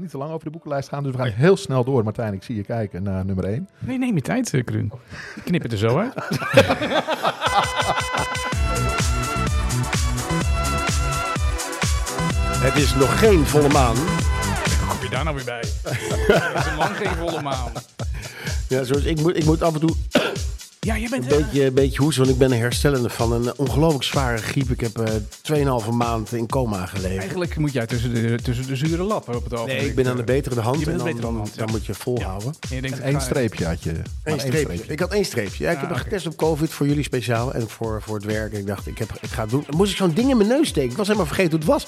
Niet te lang over de boekenlijst gaan, dus we gaan heel snel door. Martijn, ik zie je kijken naar nummer 1. Nee, neem je tijd, eh, Kruun. Knip het er zo uit. Het is nog geen volle maan. Hoe kom je daar nou weer bij? Het is een lang geen volle maan. Ja, zoals ik, moet, ik moet af en toe Ja, je bent... een beetje, een beetje hoesten, want ik ben een herstellende van een ongelooflijk zware griep. Ik heb eh 2,5 maand in coma gelegen. Eigenlijk moet jij tussen de, tussen de zure lappen op het ogenblik. Nee, ik ben aan de betere hand. Je bent dan, betere dan, hand, dan ja. moet je volhouden. En je denkt, ik Eén streepje had je. Eén streepje. Ik had één streepje. Ja, ik heb Ah, me oké. getest op COVID voor jullie speciaal en voor, voor het werk. En ik dacht, ik, heb, ik ga het doen. Dan moest ik zo'n ding in mijn neus steken. Ik was helemaal vergeten hoe het was.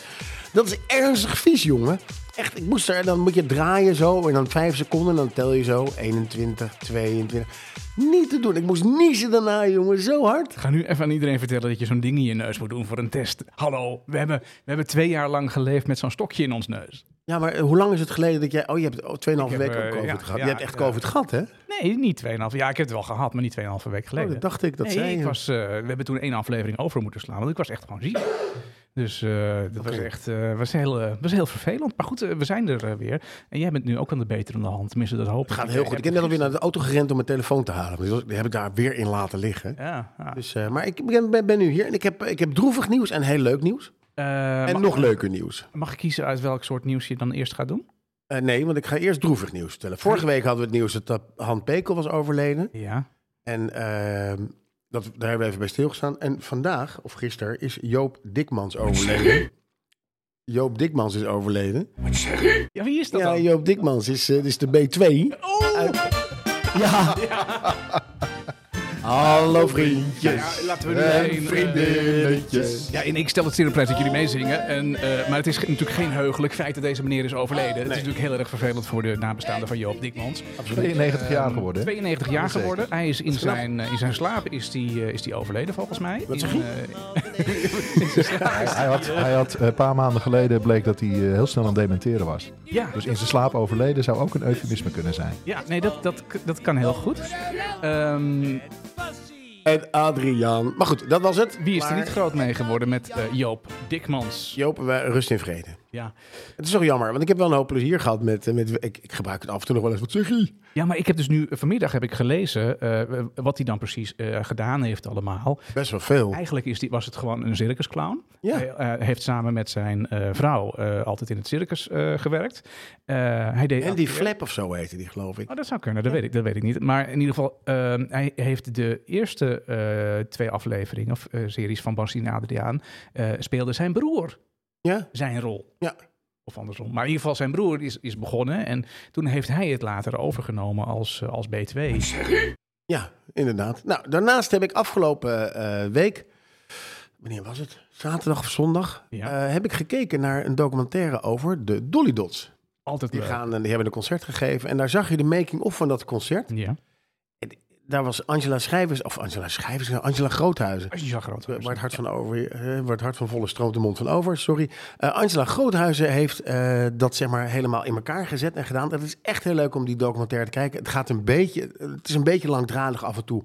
Dat is ernstig vies, jongen. Echt, ik moest er, dan moet je draaien zo. En dan vijf seconden, en dan tel je zo. 21, 22. Niet te doen. Ik moest niezen daarna, jongen. Zo hard. Ga nu even aan iedereen vertellen dat je zo'n ding in je neus moet doen voor een test. Hallo, we hebben, we hebben twee jaar lang geleefd met zo'n stokje in ons neus. Ja, maar hoe lang is het geleden dat jij... Oh, je hebt oh, 2,5 heb, weken eh, COVID ja, gehad. ja, je hebt echt ja. COVID gehad, hè? Nee, niet 2,5. Ja, ik heb het wel gehad, maar niet 2,5 weken geleden. Oh, dat dacht ik. Dat nee, zei ik was, eh, we hebben toen één aflevering over moeten slaan, want ik was echt gewoon ziek. Dus eh, dat was echt eh, was heel, eh, was heel vervelend. Maar goed, we zijn er weer. En jij bent nu ook aan de beterende hand. Tenminste, dat hoop ik. Het gaat heel goed. Ik heb heb net alweer naar de auto gerend om mijn telefoon te halen. Was- Die heb ik daar weer in laten liggen. Ja, ja. Dus, maar ik ben, ben, ben nu hier en ik heb, ik heb droevig nieuws en heel leuk nieuws. En mag- nog leuker nieuws. Mag ik kiezen uit welk soort nieuws je dan eerst gaat doen? Nee, want ik ga eerst droevig nieuws vertellen. Vorige week hadden we het nieuws dat Han Pekel was overleden. Ja. En ehm, dat, daar hebben we even bij stilgestaan. En vandaag, of gisteren, is Joop Dikmans overleden. Joop Dikmans is overleden. Ja, wie is dat Ja, dan? Joop Dikmans is, eh, is de B2. Oh! Uit- ja. Hallo vriendjes. Ja, laten we nu en eh, vriendinnetjes. Ja, en ik stel het zeer op prijs dat jullie meezingen. En, eh, maar het is natuurlijk geen heugelijk feit dat deze meneer is overleden. Het is natuurlijk heel erg vervelend voor de nabestaanden van Joop Dikmans. 92 jaar geworden. hè? 92 jaar geworden. Hij is in zijn, eh, in zijn slaap is die, is die overleden volgens mij. Wat In, zeg je? Hij had, hij had een paar maanden geleden bleek dat hij heel snel aan het dementeren was. Ja, Dus in zijn slaap overleden zou ook een eufemisme kunnen zijn. ja nee, dat, dat, dat kan heel goed. Ehm, En Adriaan. Maar goed, dat was het. wie is er Maar niet groot mee geworden met eh, Joop Dikmans? Joop, wij- rust in vrede. Ja. Het is toch jammer, want ik heb wel een hoop plezier gehad met... eh, met ik, ik gebruik het af en toe nog wel eens. Wat zeg ja, maar ik heb dus nu vanmiddag heb ik gelezen eh, wat hij dan precies eh, gedaan heeft allemaal. Best wel veel. Eigenlijk is die, was het gewoon een circusclown. Ja. Hij eh, heeft samen met zijn eh, vrouw eh, altijd in het circus eh, gewerkt. Eh, hij deed En die Flap of zo heette die, geloof ik. Oh, dat zou kunnen, dat, weet ik, dat weet ik niet. Maar in ieder geval, ehm, hij heeft de eerste eh, twee afleveringen of eh, series van Bastien Adriaan, eh, speelde zijn broer Ja? zijn rol. Ja. Of andersom. Maar in ieder geval, zijn broer is, is begonnen en toen heeft hij het later overgenomen als, eh, als B2. Ja, inderdaad. Nou, daarnaast heb ik afgelopen eh, week... Wanneer was het? Zaterdag of zondag? Ja. eh, heb ik gekeken naar een documentaire over de Dolly Dots. Altijd Die, leuk. gaan, en die hebben een concert gegeven. En daar zag je de making-of van dat concert. Ja, Daar was Angela Schrijvers... Of Angela Schrijvers? nou, Angela Groothuizen. als je zo groot Waar het hart van over, eh, waar het hart van volle stroomt de mond van over. Sorry. Eh, Angela Groothuizen heeft eh, dat zeg maar helemaal in elkaar gezet en gedaan. Het is echt heel leuk om die documentaire te kijken. Het gaat een beetje, het is een beetje langdradig af en toe.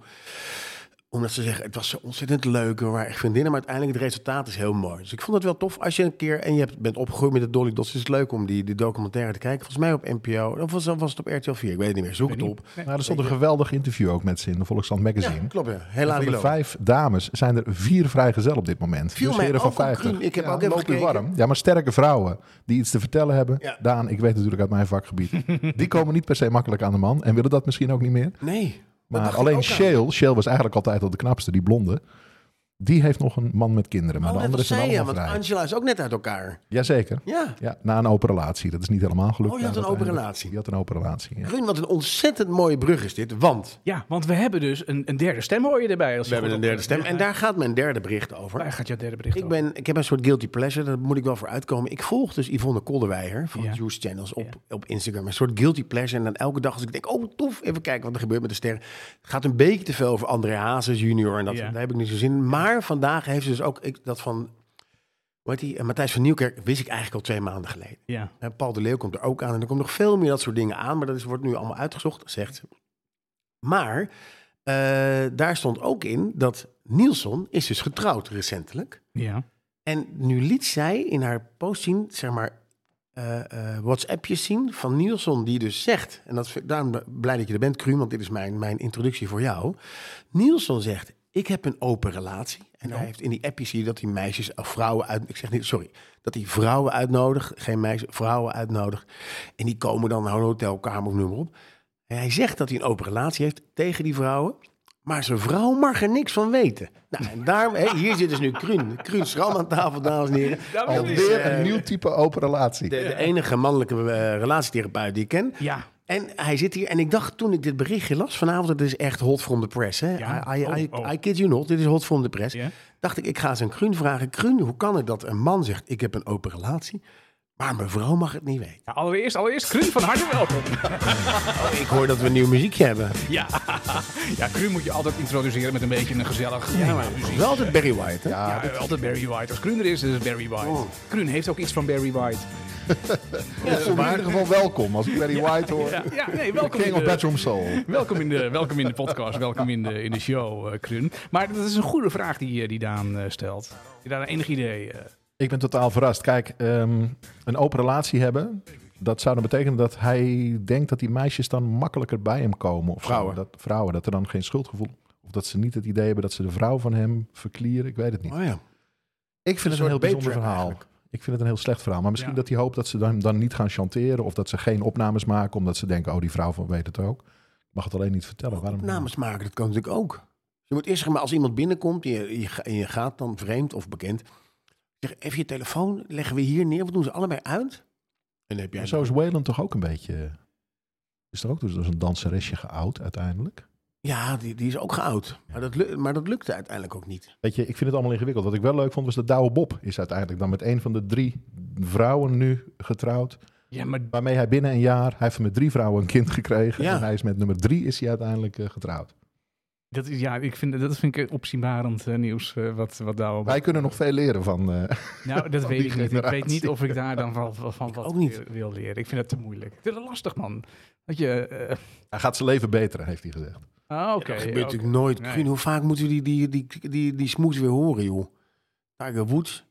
Omdat ze zeggen, het was zo ontzettend leuk. We waren echt vriendinnen, maar uiteindelijk het resultaat is heel mooi. Dus ik vond het wel tof. Als je een keer, en je hebt, bent opgegroeid met de Dolly Dots, is het leuk om die, die documentaire te kijken. Volgens mij op NPO, of was, was het op RTL 4? Ik weet het niet meer. Zoek het op. Nou, er stond een geweldig interview ook met ze in de Volkskrant Ja, Magazine. klopt ja. Heel En van de vijf dames zijn er vier vrijgezel op dit moment. Viel dus heren van ook op, 50. Kruun. Ik heb Ja, ook even gekeken. warm. Ja, maar sterke vrouwen die iets te vertellen hebben. Ja. Daan, ik weet natuurlijk uit mijn vakgebied. die komen niet per se makkelijk aan de man. En willen dat misschien ook niet meer. Nee. Maar alleen. Shale, Shale was eigenlijk altijd al de knapste, die blonde. Die heeft nog een man met kinderen. Maar Oh, de was zijn zij, ja, allemaal want vrij. Angela is ook net uit elkaar. Jazeker. Ja. Ja, na een open relatie. Dat is niet helemaal gelukt. Oh, je had een open relatie. Die had een open relatie, ja. Wat een ontzettend mooie brug is dit. Want Ja, want we hebben dus een, een derde stem hoor je erbij. Als we hebben een derde stem. En daar gaat mijn derde bericht over. Waar gaat jouw derde bericht Ik, over? ben, ik heb een soort guilty pleasure, daar moet ik wel voor uitkomen. Ik volg dus Yvonne Kolderweijer van Ja. Juice Channels op, op Instagram. Een soort guilty pleasure. En dan elke dag als ik denk, oh tof, even kijken wat er gebeurt met de sterren. Het gaat een beetje te veel over André Hazes junior en dat, Ja. daar heb ik niet zo zin in. Maar vandaag heeft ze dus ook ik, dat van, heet die, Eh, Matthijs van Nieuwkerk, wist ik eigenlijk al twee maanden geleden. Ja. Hè, Paul de Leeuw komt er ook aan. En er komt nog veel meer dat soort dingen aan. Maar dat is, wordt nu allemaal uitgezocht, zegt ze. Maar eh, daar stond ook in dat Nielsen is dus getrouwd recentelijk. Ja. En nu liet zij in haar post zien, zeg maar... eh, eh, WhatsAppjes zien van Nielsen, die dus zegt, en dat, daarom blij dat je er bent, Kruun, want dit is mijn, mijn introductie voor jou. Nielsen zegt, ik heb een open relatie. En hij heeft in die appjes zie je dat hij meisjes of vrouwen uit, ik zeg niet, sorry, dat hij vrouwen uitnodigt, geen meisjes, vrouwen uitnodigt. En die komen dan naar een hotelkamer of noem maar op. En hij zegt dat hij een open relatie heeft tegen die vrouwen. Maar zijn vrouw mag er niks van weten. Nou, en daarom, hé, hier zit dus nu Kruun. Kruun Schram aan tafel, dames en heren. Daar Alweer eh, een nieuw type open relatie. de, de enige mannelijke eh, relatietherapeut die ik ken. Ja. En hij zit hier. En ik dacht toen ik dit berichtje las vanavond, het is echt hot from the press. Hè? Ja. I, I, Oh, I, oh. I kid you not, dit is hot from the press. Dacht ik, ik ga eens aan Kruun vragen. Kruun, hoe kan het dat een man zegt, ik heb een open relatie, maar mijn vrouw mag het niet weten? Ja, allereerst, allereerst, Kruun, van harte welkom. Ik hoor dat we een nieuw muziekje hebben. Ja, ja Kruun moet je altijd introduceren met een beetje een gezellig Ja, maar muziek. wel altijd Barry White, hè? Ja, Ja, altijd Barry White. Als Kruun er is, is het Barry White. Oh. Kruun heeft ook iets van Barry White. Ik voel me in ieder geval welkom als ik Barry White hoor. Ja, ja nee, welkom King in of de, Bedroom Soul. welkom in de, welkom in de podcast, welkom in de, in de show, eh Kruun. Maar dat is een goede vraag die, eh, die Daan eh, stelt. Heb je daar enig idee? Ik ben totaal verrast. Kijk, ehm, een open relatie hebben, dat zou dan betekenen dat hij denkt dat die meisjes dan makkelijker bij hem komen. Of zo. Vrouwen. Dat, vrouwen, dat er dan geen schuldgevoel, of dat ze niet het idee hebben dat ze de vrouw van hem verklieren. Ik weet het niet. Oh ja. Ik vind het een soort heel bijzonder verhaal. eigenlijk. Ik vind het een heel slecht verhaal. Maar misschien Ja. dat hij hoopt dat ze dan, dan niet gaan chanteren. Of dat ze geen opnames maken. Omdat ze denken, oh die vrouw van weet het ook. Ik mag het alleen niet vertellen. Waarom? Opnames maken, dat kan natuurlijk ook. Je moet eerst zeggen, maar als iemand binnenkomt en je, je, gaat dan vreemd of bekend. Zeg, even je telefoon, leggen we hier neer. We doen ze allebei uit. En dan heb jij zo is Wayland toch ook een beetje... Is er ook dus als een danseresje geout uiteindelijk? Ja, die, die is ook geout. Maar dat, maar dat lukte uiteindelijk ook niet. Weet je, ik vind het allemaal ingewikkeld. Wat ik wel leuk vond was dat Douwe Bob is uiteindelijk dan met een van de drie vrouwen nu getrouwd. Ja, maar Waarmee hij binnen een jaar, hij heeft met drie vrouwen een kind gekregen. Ja. En hij is met nummer drie is hij uiteindelijk eh, getrouwd. dat, is, ja, ik vind, dat vind ik opzienbarend eh, nieuws. eh, wat, wat daar Wij kunnen nog veel leren van... eh, Nou, dat van weet ik niet. Ik weet niet of ik daar dan van, van, van wat ook niet. wil- leren. Ik vind het te moeilijk. Het is lastig, man. Dat je... eh, hij gaat zijn leven beteren, heeft hij gezegd. Ah, oké. dat gebeurt natuurlijk nooit. Hoe vaak moeten we die, die, die, die, die smoes weer horen, joh? Tiger Woods,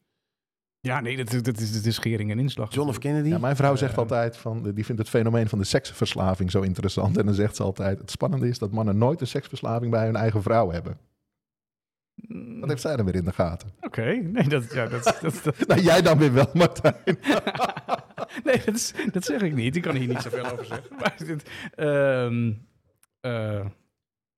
Ja, nee, dat, dat, is, dat is schering en inslag. John F. Kennedy. Ja, mijn vrouw zegt Eh, altijd, van, die vindt het fenomeen van de seksverslaving zo interessant. En dan zegt ze altijd, het spannende is dat mannen nooit een seksverslaving bij hun eigen vrouw hebben. Mm, Wat heeft zij dan weer in de gaten? Oké, nee, dat, ja, dat, dat, dat, Nou, jij dan weer wel, Martijn. nee dat, is- dat zeg ik niet. Ik kan hier niet zoveel over zeggen. Maar dit, ehm, eh,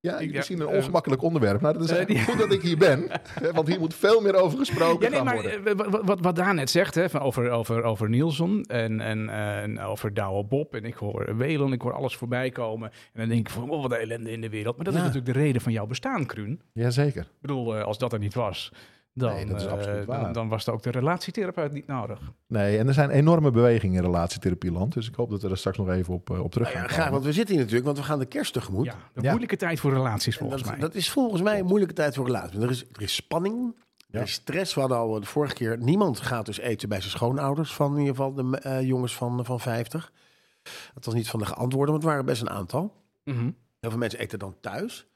Ja, Ik- misschien een ongemakkelijk onderwerp. Nou, dat is eh, eigenlijk goed dat ik hier ben. Want hier moet veel meer over gesproken Ja, nee, maar worden. eh, wat, wat, wat Daan net zegt hè, van over, over, over Nielsen en, en, en over Douwe Bob en ik hoor Welon, ik hoor alles voorbij komen. En dan denk ik van, oh, wat een ellende in de wereld. Maar dat is natuurlijk de reden van jouw bestaan, Kruun. Jazeker. Ik bedoel, eh, als dat er niet was, dan, Nee, dat is eh, absoluut dan, waar. dan was er ook de relatietherapeut niet nodig. Nee, en er zijn enorme bewegingen in relatietherapieland. Dus ik hoop dat we er straks nog even op, eh, op terug Nou gaan ja, graag, want we zitten hier natuurlijk, want we gaan de kerst tegemoet. Ja, de Ja. moeilijke tijd voor relaties En volgens dat, mij. dat is volgens mij een moeilijke tijd voor relaties. Er is, er is spanning, Ja. er is stress. We hadden al de vorige keer... Niemand gaat dus eten bij zijn schoonouders van in ieder geval de eh, jongens van, van 50. Dat was niet van de geantwoorden, want het waren best een aantal. Mhm. Heel veel mensen eten dan thuis.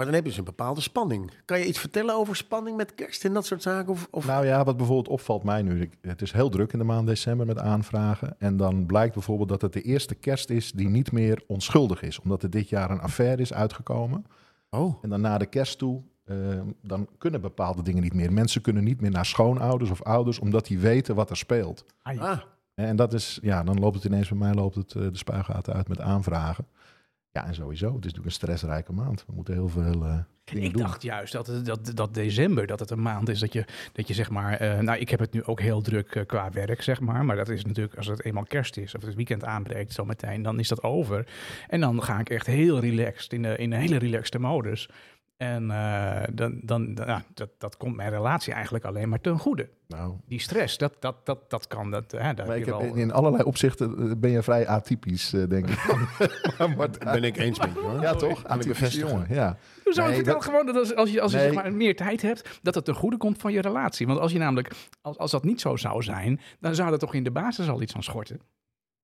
Maar dan heb je dus een bepaalde spanning. Kan je iets vertellen over spanning met kerst en dat soort zaken? Of, of... Nou ja, wat bijvoorbeeld opvalt mij nu. Het is heel druk in de maand december met aanvragen. En dan blijkt bijvoorbeeld dat het de eerste kerst is die niet meer onschuldig is. Omdat er dit jaar een affaire is uitgekomen. oh. En dan na de kerst toe, eh, dan kunnen bepaalde dingen niet meer. Mensen kunnen niet meer naar schoonouders of ouders, omdat die weten wat er speelt. Ah, En dat is, ja, dan loopt het ineens bij mij loopt het, eh, de spuigaten uit met aanvragen. Ja, en sowieso, het is natuurlijk een stressrijke maand. We moeten heel veel dingen Ik doen. dacht juist dat, dat, dat december, dat het een maand is dat je, dat je zeg maar... eh, nou, ik heb het nu ook heel druk eh, qua werk, zeg maar. Maar dat is natuurlijk, als het eenmaal kerst is of het weekend aanbreekt zo meteen, dan is dat over. En dan ga ik echt heel relaxed, in, de, in een hele relaxte modus. En eh, dan, dan, dan- ja, dat, dat komt mijn relatie eigenlijk alleen maar ten goede. Nou, Die stress, dat, dat, dat, dat kan. Dat, hè, daar maar heb ik je heb, wel, in, in allerlei opzichten eh, ben je vrij atypisch, eh, denk ik. maar, maar, ben ik eens met je hoor. ja, toch? Bevestigen. jongen, ja. Hoezo? Nee, Vertel dat- gewoon dat als, als je, als je Nee. zeg maar meer tijd hebt, dat het ten goede komt van je relatie. Want als je namelijk, als, als dat niet zo zou zijn, dan zou er toch in de basis al iets aan schorten.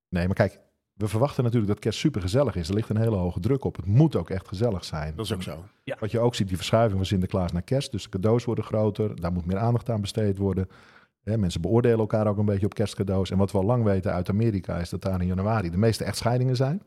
Nee, maar kijk, we verwachten natuurlijk dat kerst super gezellig is. Er ligt een hele hoge druk op. Het moet ook echt gezellig zijn. Dat is ook zo. Wat je ook ziet, die verschuiving van Sinterklaas naar kerst. Dus de cadeaus worden groter. Daar moet meer aandacht aan besteed worden. Hè, mensen beoordelen elkaar ook een beetje op kerstcadeaus. En wat we al lang weten uit Amerika is dat daar in januari de meeste echtscheidingen zijn.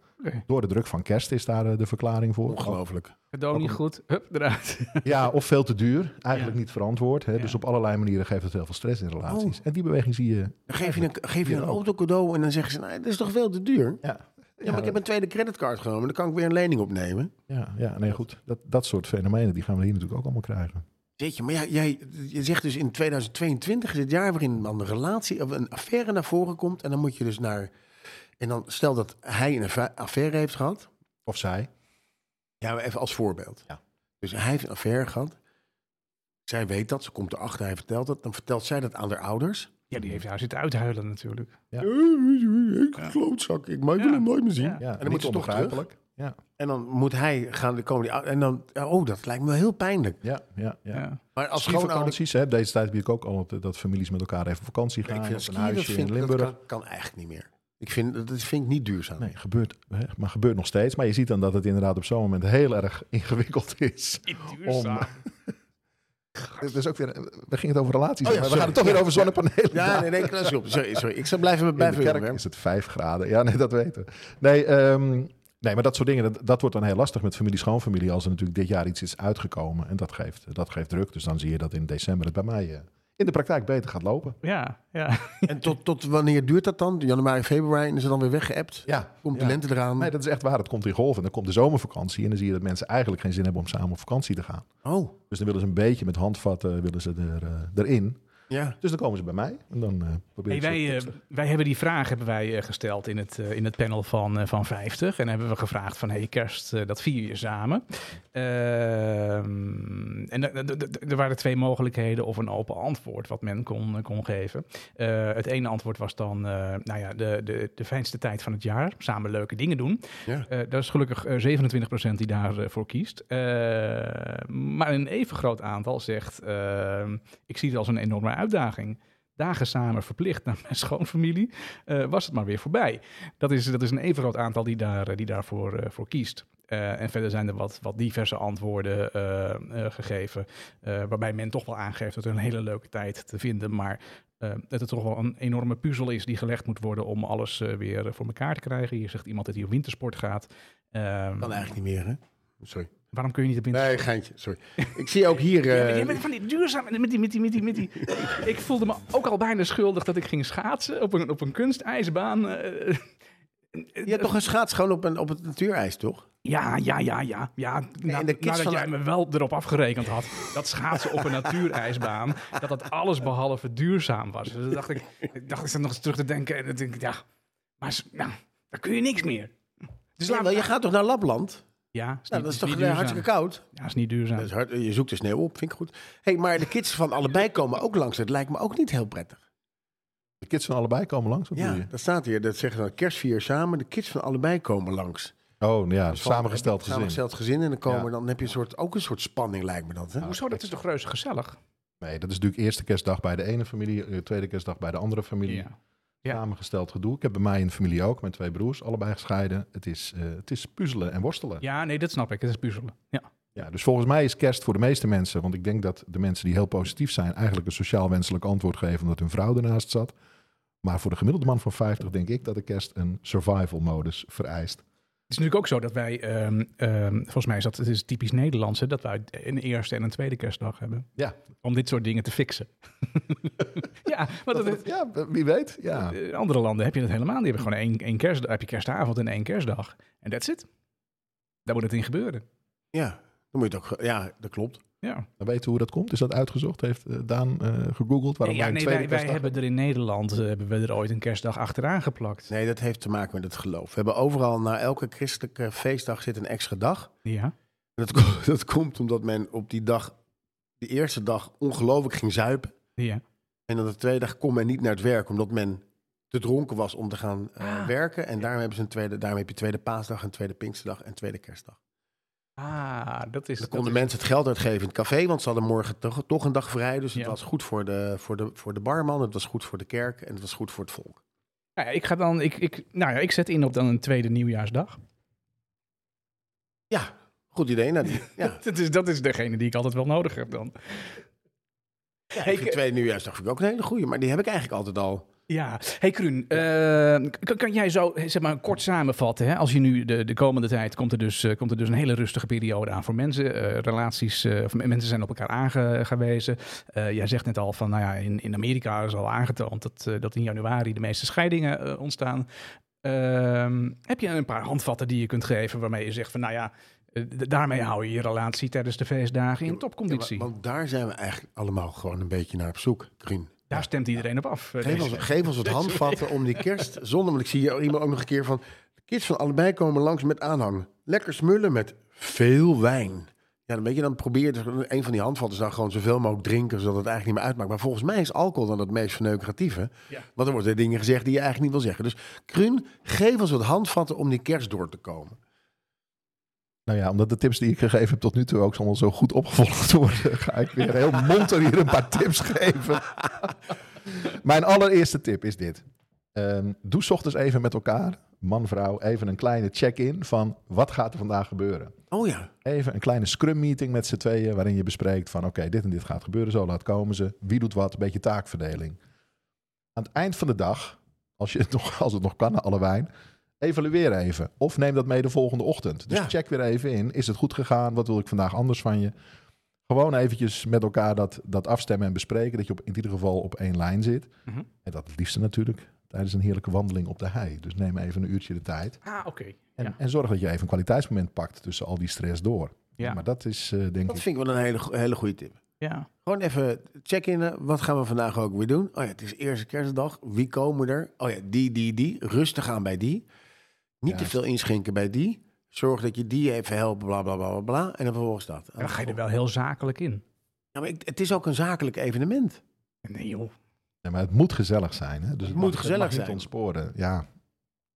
Door de druk van kerst is daar eh, de verklaring voor. Ongelooflijk. Cadeau niet goed, hup, eruit. Ja, of veel te duur. Eigenlijk Ja. niet verantwoord. Hè? Ja. Dus op allerlei manieren geeft het heel veel stress in relaties. Oh. En die beweging zie je. Dan geef je een, geef je een ook. auto cadeau en dan zeggen ze, nou, dat is toch veel te duur? Ja, Ja, maar ik heb een tweede creditcard genomen, dan kan ik weer een lening opnemen. ja, ja nee, goed. Dat, dat soort fenomenen die gaan we hier natuurlijk ook allemaal krijgen. Weet je, maar jij, jij, je zegt dus in 2022 is het jaar waarin dan een relatie of een affaire naar voren komt. En dan moet je dus naar. En dan stel dat hij een affa- affaire heeft gehad. Of zij. Ja, maar even als voorbeeld. Ja. Dus hij heeft een affaire gehad. Zij weet dat, ze komt erachter, hij vertelt het. Dan vertelt zij dat aan haar ouders. Ja, die heeft daar zitten uithuilen natuurlijk. Ja. Ik klootzak, ik maar ik wil Ja. hem nooit meer zien. Ja. Ja, En dan moet ze toch terug. Ja, En dan moet hij gaan, dan komen die ou- En dan, oh, dat lijkt me heel pijnlijk. ja, ja. ja. Ja. Maar als. Skivakanties, hè. Deze tijd bied ik ook altijd dat families met elkaar even vakantie gaan. Ik vind een dat, huisje vind, in dat Limburg. kan, kan eigenlijk niet meer. Ik vind, dat vind ik niet duurzaam. Nee, gebeurt, hè, maar gebeurt nog steeds. Maar je ziet dan dat het inderdaad op zo'n moment heel erg ingewikkeld is. Duurzaam. Dus, dus ook weer, we gingen het over relaties, Oh ja, maar we gaan het toch weer over zonnepanelen. Ja, nee, nee, klas op. Sorry, sorry. Ik zal blijven, In de kerk is het 5 graden. Ja, nee, dat weten we. Nee, ehm, nee maar dat soort dingen, dat, dat wordt dan heel lastig met familie, schoonfamilie. Als er natuurlijk dit jaar iets is uitgekomen. En dat geeft, dat geeft druk. Dus dan zie je dat in december het bij mij eh, in de praktijk beter gaat lopen. Ja, ja. En tot, tot wanneer duurt dat dan? Januari, februari? En is het dan weer weggeëpt? Ja, Komt de ja. lente eraan? Nee, dat is echt waar. Het komt in golven. En dan komt de zomervakantie. En dan zie je dat mensen eigenlijk geen zin hebben om samen op vakantie te gaan. Oh, Dus dan willen ze een beetje met handvatten willen ze er, eh, erin. Ja. Dus dan komen ze bij mij. En dan eh probeer Hey, ik ze wij, te eh, wij hebben die vraag hebben wij, eh, gesteld in het, eh, in het panel van, eh, van 50. En hebben we gevraagd van, hey, kerst, eh, dat vier je samen. Ehm, en er- waren twee mogelijkheden of een open antwoord wat men kon, kon geven. Eh, het ene antwoord was dan, eh, nou ja, de, de, de fijnste tijd van het jaar. Samen leuke dingen doen. ja. Eh dat is gelukkig eh, 27% die daarvoor voor kiest. Eh, maar een even groot aantal zegt: eh, Ik zie het als een enorme uitdaging. Dagen samen verplicht naar mijn schoonfamilie, eh, was het maar weer voorbij. Dat is, dat is een even groot aantal die, daar, eh, die daarvoor eh, voor kiest. En verder zijn er wat, wat diverse antwoorden gegeven, waarbij men toch wel aangeeft dat er een hele leuke tijd te vinden, maar dat het toch wel een enorme puzzel is die gelegd moet worden om alles weer voor elkaar te krijgen. Hier zegt iemand dat hij op wintersport gaat. Ehm, Kan eigenlijk niet meer, hè? Sorry. Waarom kun je niet op wintersport? Nee, geintje, sorry. Ik zie ook hier... Ja, maar eh, jij bent van die duurzaam, met die, met die, met die, met die. ik voelde me ook al bijna schuldig dat ik ging schaatsen op een, op een kunstijsbaan. eh. je hebt toch een schaats gewoon op, een, op het natuurijs, toch? Ja, ja, ja, ja. ja na, en de kids nadat van- jij me wel erop afgerekend had dat schaatsen op een natuurijsbaan, dat dat alles behalve duurzaam was. Dus dan dacht ik, ik dacht ik zat nog eens terug te denken en dan denk ik, ja, maar nou, daar kun je niks meer. Dus Ja, laat wel, je gaat toch naar Lapland? Ja, is Nou, dat is is toch niet eh, hartstikke koud? Ja, is niet duurzaam. Dat is hard, je zoekt de sneeuw op, vind ik goed. hey, maar de kids van allebei komen ook langs. Dat lijkt me ook niet heel prettig. De kids van allebei komen langs, Ja, je? dat staat hier. Dat zeggen we kerstvier samen. De kids van allebei komen langs. Oh, ja, Dus samengesteld gezin. Samengesteld gezin. En dan, komen, Ja. dan heb je een soort, ook een soort spanning, lijkt me dat. Hè? Hoezo? Dat is toch reuze gezellig? Nee, dat is natuurlijk eerste kerstdag bij de ene familie, eh, tweede kerstdag bij de andere familie. Ja. Ja. Samengesteld gedoe. Ik heb bij mij in de familie ook, mijn twee broers, allebei gescheiden. Het is, eh, het is puzzelen en worstelen. Ja, nee, dat snap ik. Het is puzzelen. Ja. Ja, dus volgens mij is kerst voor de meeste mensen, want ik denk dat de mensen die heel positief zijn, eigenlijk een sociaal wenselijk antwoord geven omdat hun vrouw ernaast zat. Maar voor de gemiddelde man van 50 denk ik dat de kerst een survival modus vereist. Het is natuurlijk ook zo dat wij, ehm, ehm, volgens mij is dat het is typisch Nederlands, hè, dat wij een eerste en een tweede kerstdag hebben. Ja. Om dit soort dingen te fixen. ja, dat, Dat- ja, wie weet. Ja. in andere landen heb je het helemaal. Die hebben gewoon één, één kerst, heb je kerstavond en één kerstdag. En that's it. Daar moet het in gebeuren. Ja, dan moet je het ook... Ja, dat klopt. Ja, Dan weten we hoe dat komt. Is dat uitgezocht? Heeft eh, Daan eh, gegoogeld waarom ja wij een nee, tweede wij, hebben er in Nederland eh, hebben we er ooit een kerstdag achteraan geplakt. Nee, dat heeft te maken met het geloof. We hebben overal, na elke christelijke feestdag zit een extra dag. Ja. En dat, dat komt omdat men op die dag, de eerste dag, ongelooflijk ging zuipen. ja. En dan de tweede dag kon men niet naar het werk, omdat men te dronken was om te gaan Ah. werken. En daarom, hebben ze een tweede, daarom heb je tweede paasdag, een tweede pinksterdag en tweede kerstdag. Ah, dat is... Dan konden is- mensen het geld uitgeven in het café, want ze hadden morgen toch, toch een dag vrij. Dus het Ja. was goed voor de, voor, de, voor de barman, het was goed voor de kerk en het was goed voor het volk. Nou ja, ik ga dan... Ik, ik, nou ja, ik zet in op dan een tweede nieuwjaarsdag. Ja, goed idee. Nou, die- ja. Dat is, dat is degene die ik altijd wel nodig heb dan. Ja, ik vind tweede nieuwjaarsdag vind ik ook een hele goeie, maar die heb ik eigenlijk altijd al. Ja, hey Kruun, eh, kan, kan jij zo zeg maar, kort samenvatten? Hè? Als je nu de, de komende tijd komt er, dus, eh, komt er dus een hele rustige periode aan voor mensen. eh, relaties, eh, of mensen zijn op elkaar aangewezen. Jij zegt net al van, nou ja, in, in Amerika is al aangetoond dat, dat in januari de meeste scheidingen ontstaan. Ehm, heb je een paar handvatten die je kunt geven waarmee je zegt van, nou ja, daarmee hou je je relatie tijdens de feestdagen in topconditie. Ja, want daar zijn we eigenlijk allemaal gewoon een beetje naar op zoek, Grun. Daar stemt iedereen op af. eh, Geef ons, geef ons wat handvatten om die kerst zonder... Want ik zie hier iemand ook nog een keer van... De kids van allebei komen langs met aanhang. Lekker smullen met veel wijn. Ja, dan weet je, dan probeer je... Een van die handvatten is dan gewoon zoveel mogelijk drinken... zodat het eigenlijk niet meer uitmaakt. Maar volgens mij is alcohol dan het meest verneukeratieve. Ja. Want er worden dingen gezegd die je eigenlijk niet wil zeggen. Dus Krun, geef ons wat handvatten om die kerst door te komen. Nou ja, omdat de tips die ik gegeven heb tot nu toe ook allemaal zo goed opgevolgd worden, ga ik weer heel monter hier een paar tips geven. Mijn allereerste tip is dit. Ehm, doe 's ochtends even met elkaar, man, vrouw, even een kleine check-in van wat gaat er vandaag gebeuren. Oh ja. Even een kleine scrum meeting met z'n tweeën, waarin je bespreekt van oké, dit en dit gaat gebeuren, zo laat komen ze. Wie doet wat, een beetje taakverdeling. Aan het eind van de dag, als, je het nog, als het nog kan, alle wijn, evalueer even. Of neem dat mee de volgende ochtend. Dus Ja. check weer even in, is het goed gegaan? Wat wil ik vandaag anders van je? Gewoon eventjes met elkaar dat, dat afstemmen en bespreken, dat je op, in ieder geval op één lijn zit. Mhm. En dat het liefste natuurlijk tijdens een heerlijke wandeling op de hei. Dus neem even een uurtje de tijd. Ah, oké. En, Ja. en zorg dat je even een kwaliteitsmoment pakt tussen al die stress door. Ja. Maar dat is eh, denk Dat ik... vind ik wel een hele, hele goede tip. Ja. Gewoon even check-in. Wat gaan we vandaag ook weer doen? Oh ja, het is eerste kerstdag. Wie komen er? Oh ja, die, die, die. Rustig aan bij die. Niet te veel inschenken bij die. Zorg dat je die even helpt, bla bla bla bla. bla en dan vervolgens dat. En dan ga je er wel heel zakelijk in. Ja, maar ik- het is ook een zakelijk evenement. Nee joh. Ja, maar het moet gezellig zijn. Hè? Dus het, moet mag- gezellig mag niet zijn. ontsporen. Ja.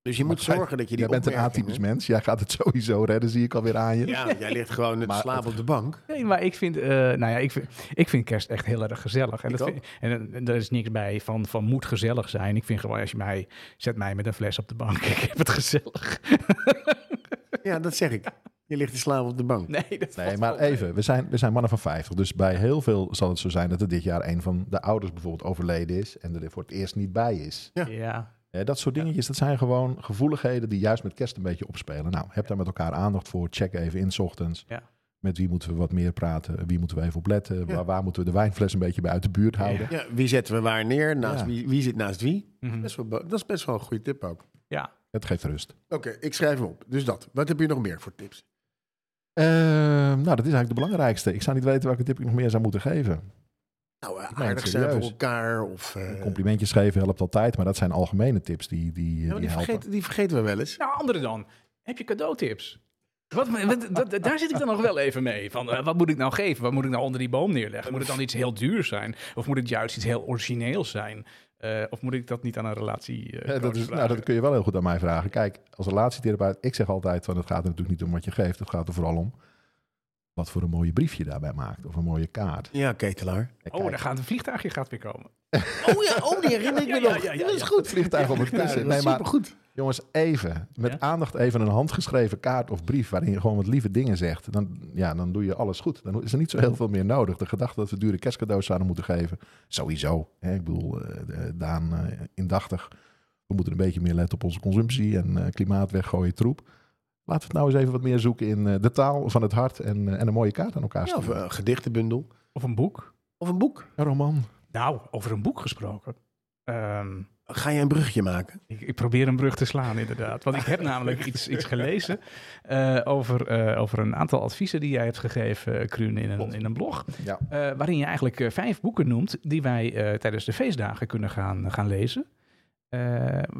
Dus je Maar moet zorgen dat je die Jij bent een atypisch mens. Jij gaat het sowieso redden, zie ik alweer aan je. Ja, jij ligt gewoon te Maar slapen op de bank. Nee, maar ik vind, eh, nou ja, ik vind, ik vind kerst echt heel erg gezellig. En, Ik dat ook. vind- en, en er is niks bij van, van moet gezellig zijn. Ik vind gewoon, als je mij, zet mij met een fles op de bank. Ik heb het gezellig. Ja, dat zeg ik. Je ligt te slapen op de bank. Nee, dat Nee, maar even. We zijn, we zijn mannen van 50. Dus bij heel veel zal het zo zijn dat er dit jaar een van de ouders bijvoorbeeld overleden is. En er voor het eerst niet bij is. Ja. Eh, dat soort dingetjes, dat zijn gewoon gevoeligheden die juist met kerst een beetje opspelen. Nou, heb daar met elkaar aandacht voor. Check even in 's ochtends. Ja. Met wie moeten we wat meer praten? Wie moeten we even op letten? Ja. Waar, waar moeten we de wijnfles een beetje bij uit de buurt houden? Ja, wie zetten we waar neer? Naast Ja. wie, wie zit naast wie? Mhm. Best wel, dat is best wel een goede tip ook. ja. Het geeft rust. Oké, ik schrijf hem op. Dus dat. Wat heb je nog meer voor tips? Ehm, nou, dat is eigenlijk de belangrijkste. Ik zou niet weten welke tip ik nog meer zou moeten geven. Nou, eh, aardig zijn voor elkaar. Of, eh, Complimentjes geven helpt altijd, maar dat zijn algemene tips die, die, ja, die die, helpen. vergeten, die vergeten we wel eens. Nou, andere dan. Heb je cadeautips? Wat, wat, wat- daar zit ik dan nog wel even mee. Van, eh, wat moet ik nou geven? Wat moet ik nou onder die boom neerleggen? Moet het dan iets heel duurs zijn? Of moet het juist iets heel origineels zijn? Eh, of moet ik dat niet aan een relatie eh, Ja, dat, is, nou, dat kun je wel heel goed aan mij vragen. Kijk, als relatietherapeut, ik zeg altijd van het gaat er natuurlijk niet om wat je geeft. Het gaat er vooral om wat voor een mooie brief je daarbij maakt. Of een mooie kaart. Ja, ketelaar. Kijk, Oh, daar gaat een vliegtuigje gaat weer komen. Oh ja, oh, die herinner ik me ja, nog. ja, ja, dat is ja. goed. vliegtuig op het kussen. Nee, maar supergoed. jongens, even met Ja? aandacht even een handgeschreven kaart of brief waarin je gewoon wat lieve dingen zegt. Dan, ja, dan doe je alles goed. Dan is er niet zo heel veel meer nodig. De gedachte dat we dure kerstcadeaus zouden moeten geven, sowieso. Hè? Ik bedoel, eh, Daan eh, indachtig. We moeten een beetje meer letten op onze consumptie en eh, klimaat weggooien troep. Laten we het nou eens even wat meer zoeken in eh, de taal van het hart en, eh, en een mooie kaart aan elkaar Ja, of sturen. een gedichtenbundel. Of een boek. Of een boek. Een roman. Nou, over een boek gesproken. Ehm, Ga je een brugje maken? ik, ik probeer een brug te slaan, inderdaad. Want ik heb namelijk iets, iets gelezen eh, over, eh, over een aantal adviezen die jij hebt gegeven, eh, Kruun, in een, Klopt. in een blog. Ja. Eh, waarin je eigenlijk eh, vijf boeken noemt die wij eh, tijdens de feestdagen kunnen gaan, gaan lezen. Eh,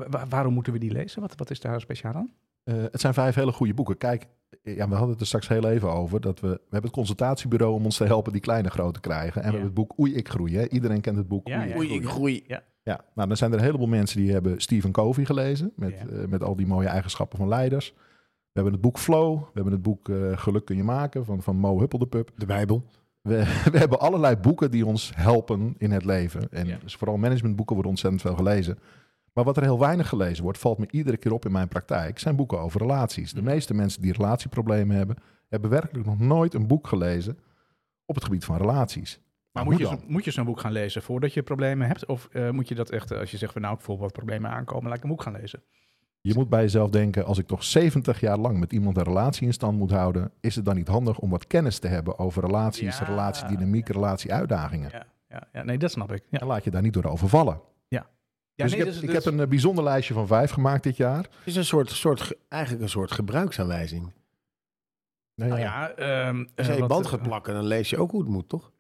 wa- waarom moeten we die lezen? Wat, wat is daar speciaal aan? Eh, het zijn vijf hele goede boeken. Kijk, eh, ja, we hadden het er straks heel even over. Dat we, we hebben het consultatiebureau om ons te helpen die kleine groot te krijgen. En we Ja. hebben het boek Oei, ik groei. Hè? Iedereen kent het boek Ja, Oei, ja. ik Oei, groei. ik groei. Ja, nou, dan zijn er een heleboel mensen die hebben Stephen Covey gelezen. Met, Ja. eh, met al die mooie eigenschappen van leiders. We hebben het boek Flow. We hebben het boek eh, Geluk kun je maken van, van Mo Huppeldepup. De Bijbel. We, we hebben allerlei boeken die ons helpen in het leven. En Ja. dus vooral managementboeken worden ontzettend veel gelezen. Maar wat er heel weinig gelezen wordt, valt me iedere keer op in mijn praktijk, zijn boeken over relaties. De Mhm. meeste mensen die relatieproblemen hebben, hebben werkelijk nog nooit een boek gelezen op het gebied van relaties. Maar moet je, moet je zo'n boek gaan lezen voordat je problemen hebt? Of eh, moet je dat echt, eh, als je zegt van nou, ik voel wat problemen aankomen, laat ik een boek gaan lezen? Je moet bij jezelf denken, als ik toch 70 jaar lang met iemand een relatie in stand moet houden, is het dan niet handig om wat kennis te hebben over relaties, Ja. relatiedynamiek, relatieuitdagingen? Ja, ja, ja, nee, dat snap ik. Ja. En laat je daar niet door overvallen. Ja, dus nee, ik, heb, dus- ik dus- heb een eh, bijzonder lijstje van vijf gemaakt dit jaar. Het is een soort, soort, ge- eigenlijk een soort gebruiksaanwijzing. Nou Nou ja, ehm, Als je eh, je wat, band eh, gaat plakken, dan lees je ook hoe het moet, toch?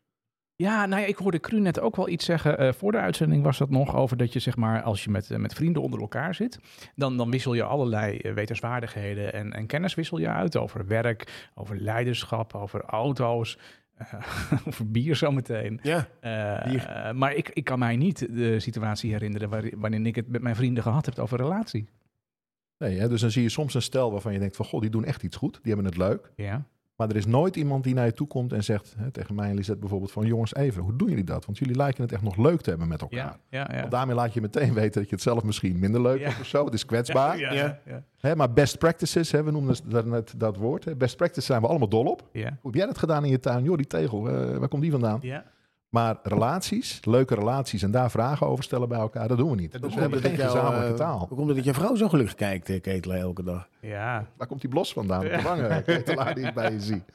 Ja, nou ja, ik hoorde Cru net ook wel iets zeggen. eh, voor de uitzending was dat nog over dat je, zeg maar, als je met, met vrienden onder elkaar zit, dan, dan wissel je allerlei wetenswaardigheden en, en kennis wissel je uit over werk, over leiderschap, over auto's, over bier zometeen. Ja. Eh, Bier. maar ik, ik kan mij niet de situatie herinneren waar- waarin ik het met mijn vrienden gehad heb over relatie. nee, hè, dus dan zie je soms een stel waarvan je denkt van, goh, die doen echt iets goed, die hebben het leuk. Ja, Maar er is nooit iemand die naar je toe komt en zegt, hè, tegen mij en Lisette bijvoorbeeld, van jongens, even, hoe doen jullie dat? Want jullie lijken het echt nog leuk te hebben met elkaar. ja, ja. ja. Want daarmee laat je meteen weten dat je het zelf misschien minder leuk Ja. hebt of zo. Het is kwetsbaar. Ja, Ja. ja, ja. Hè, maar best practices, hè, we noemden dat net dat woord. Hè. Best practices zijn we allemaal dol op. ja. Hoe heb jij dat gedaan in je tuin? Joh, die tegel, eh, waar komt die vandaan? ja. Maar relaties, leuke relaties en daar vragen over stellen bij elkaar, dat doen we niet. Dat dus we hebben niet. geen gezamenlijke eh, taal. Hoe komt het dat je vrouw zo gelukkig kijkt, eh, Ketela, elke dag? Ja. Waar komt die blos vandaan? Op de wangen, ketelaar die ik bij je zie.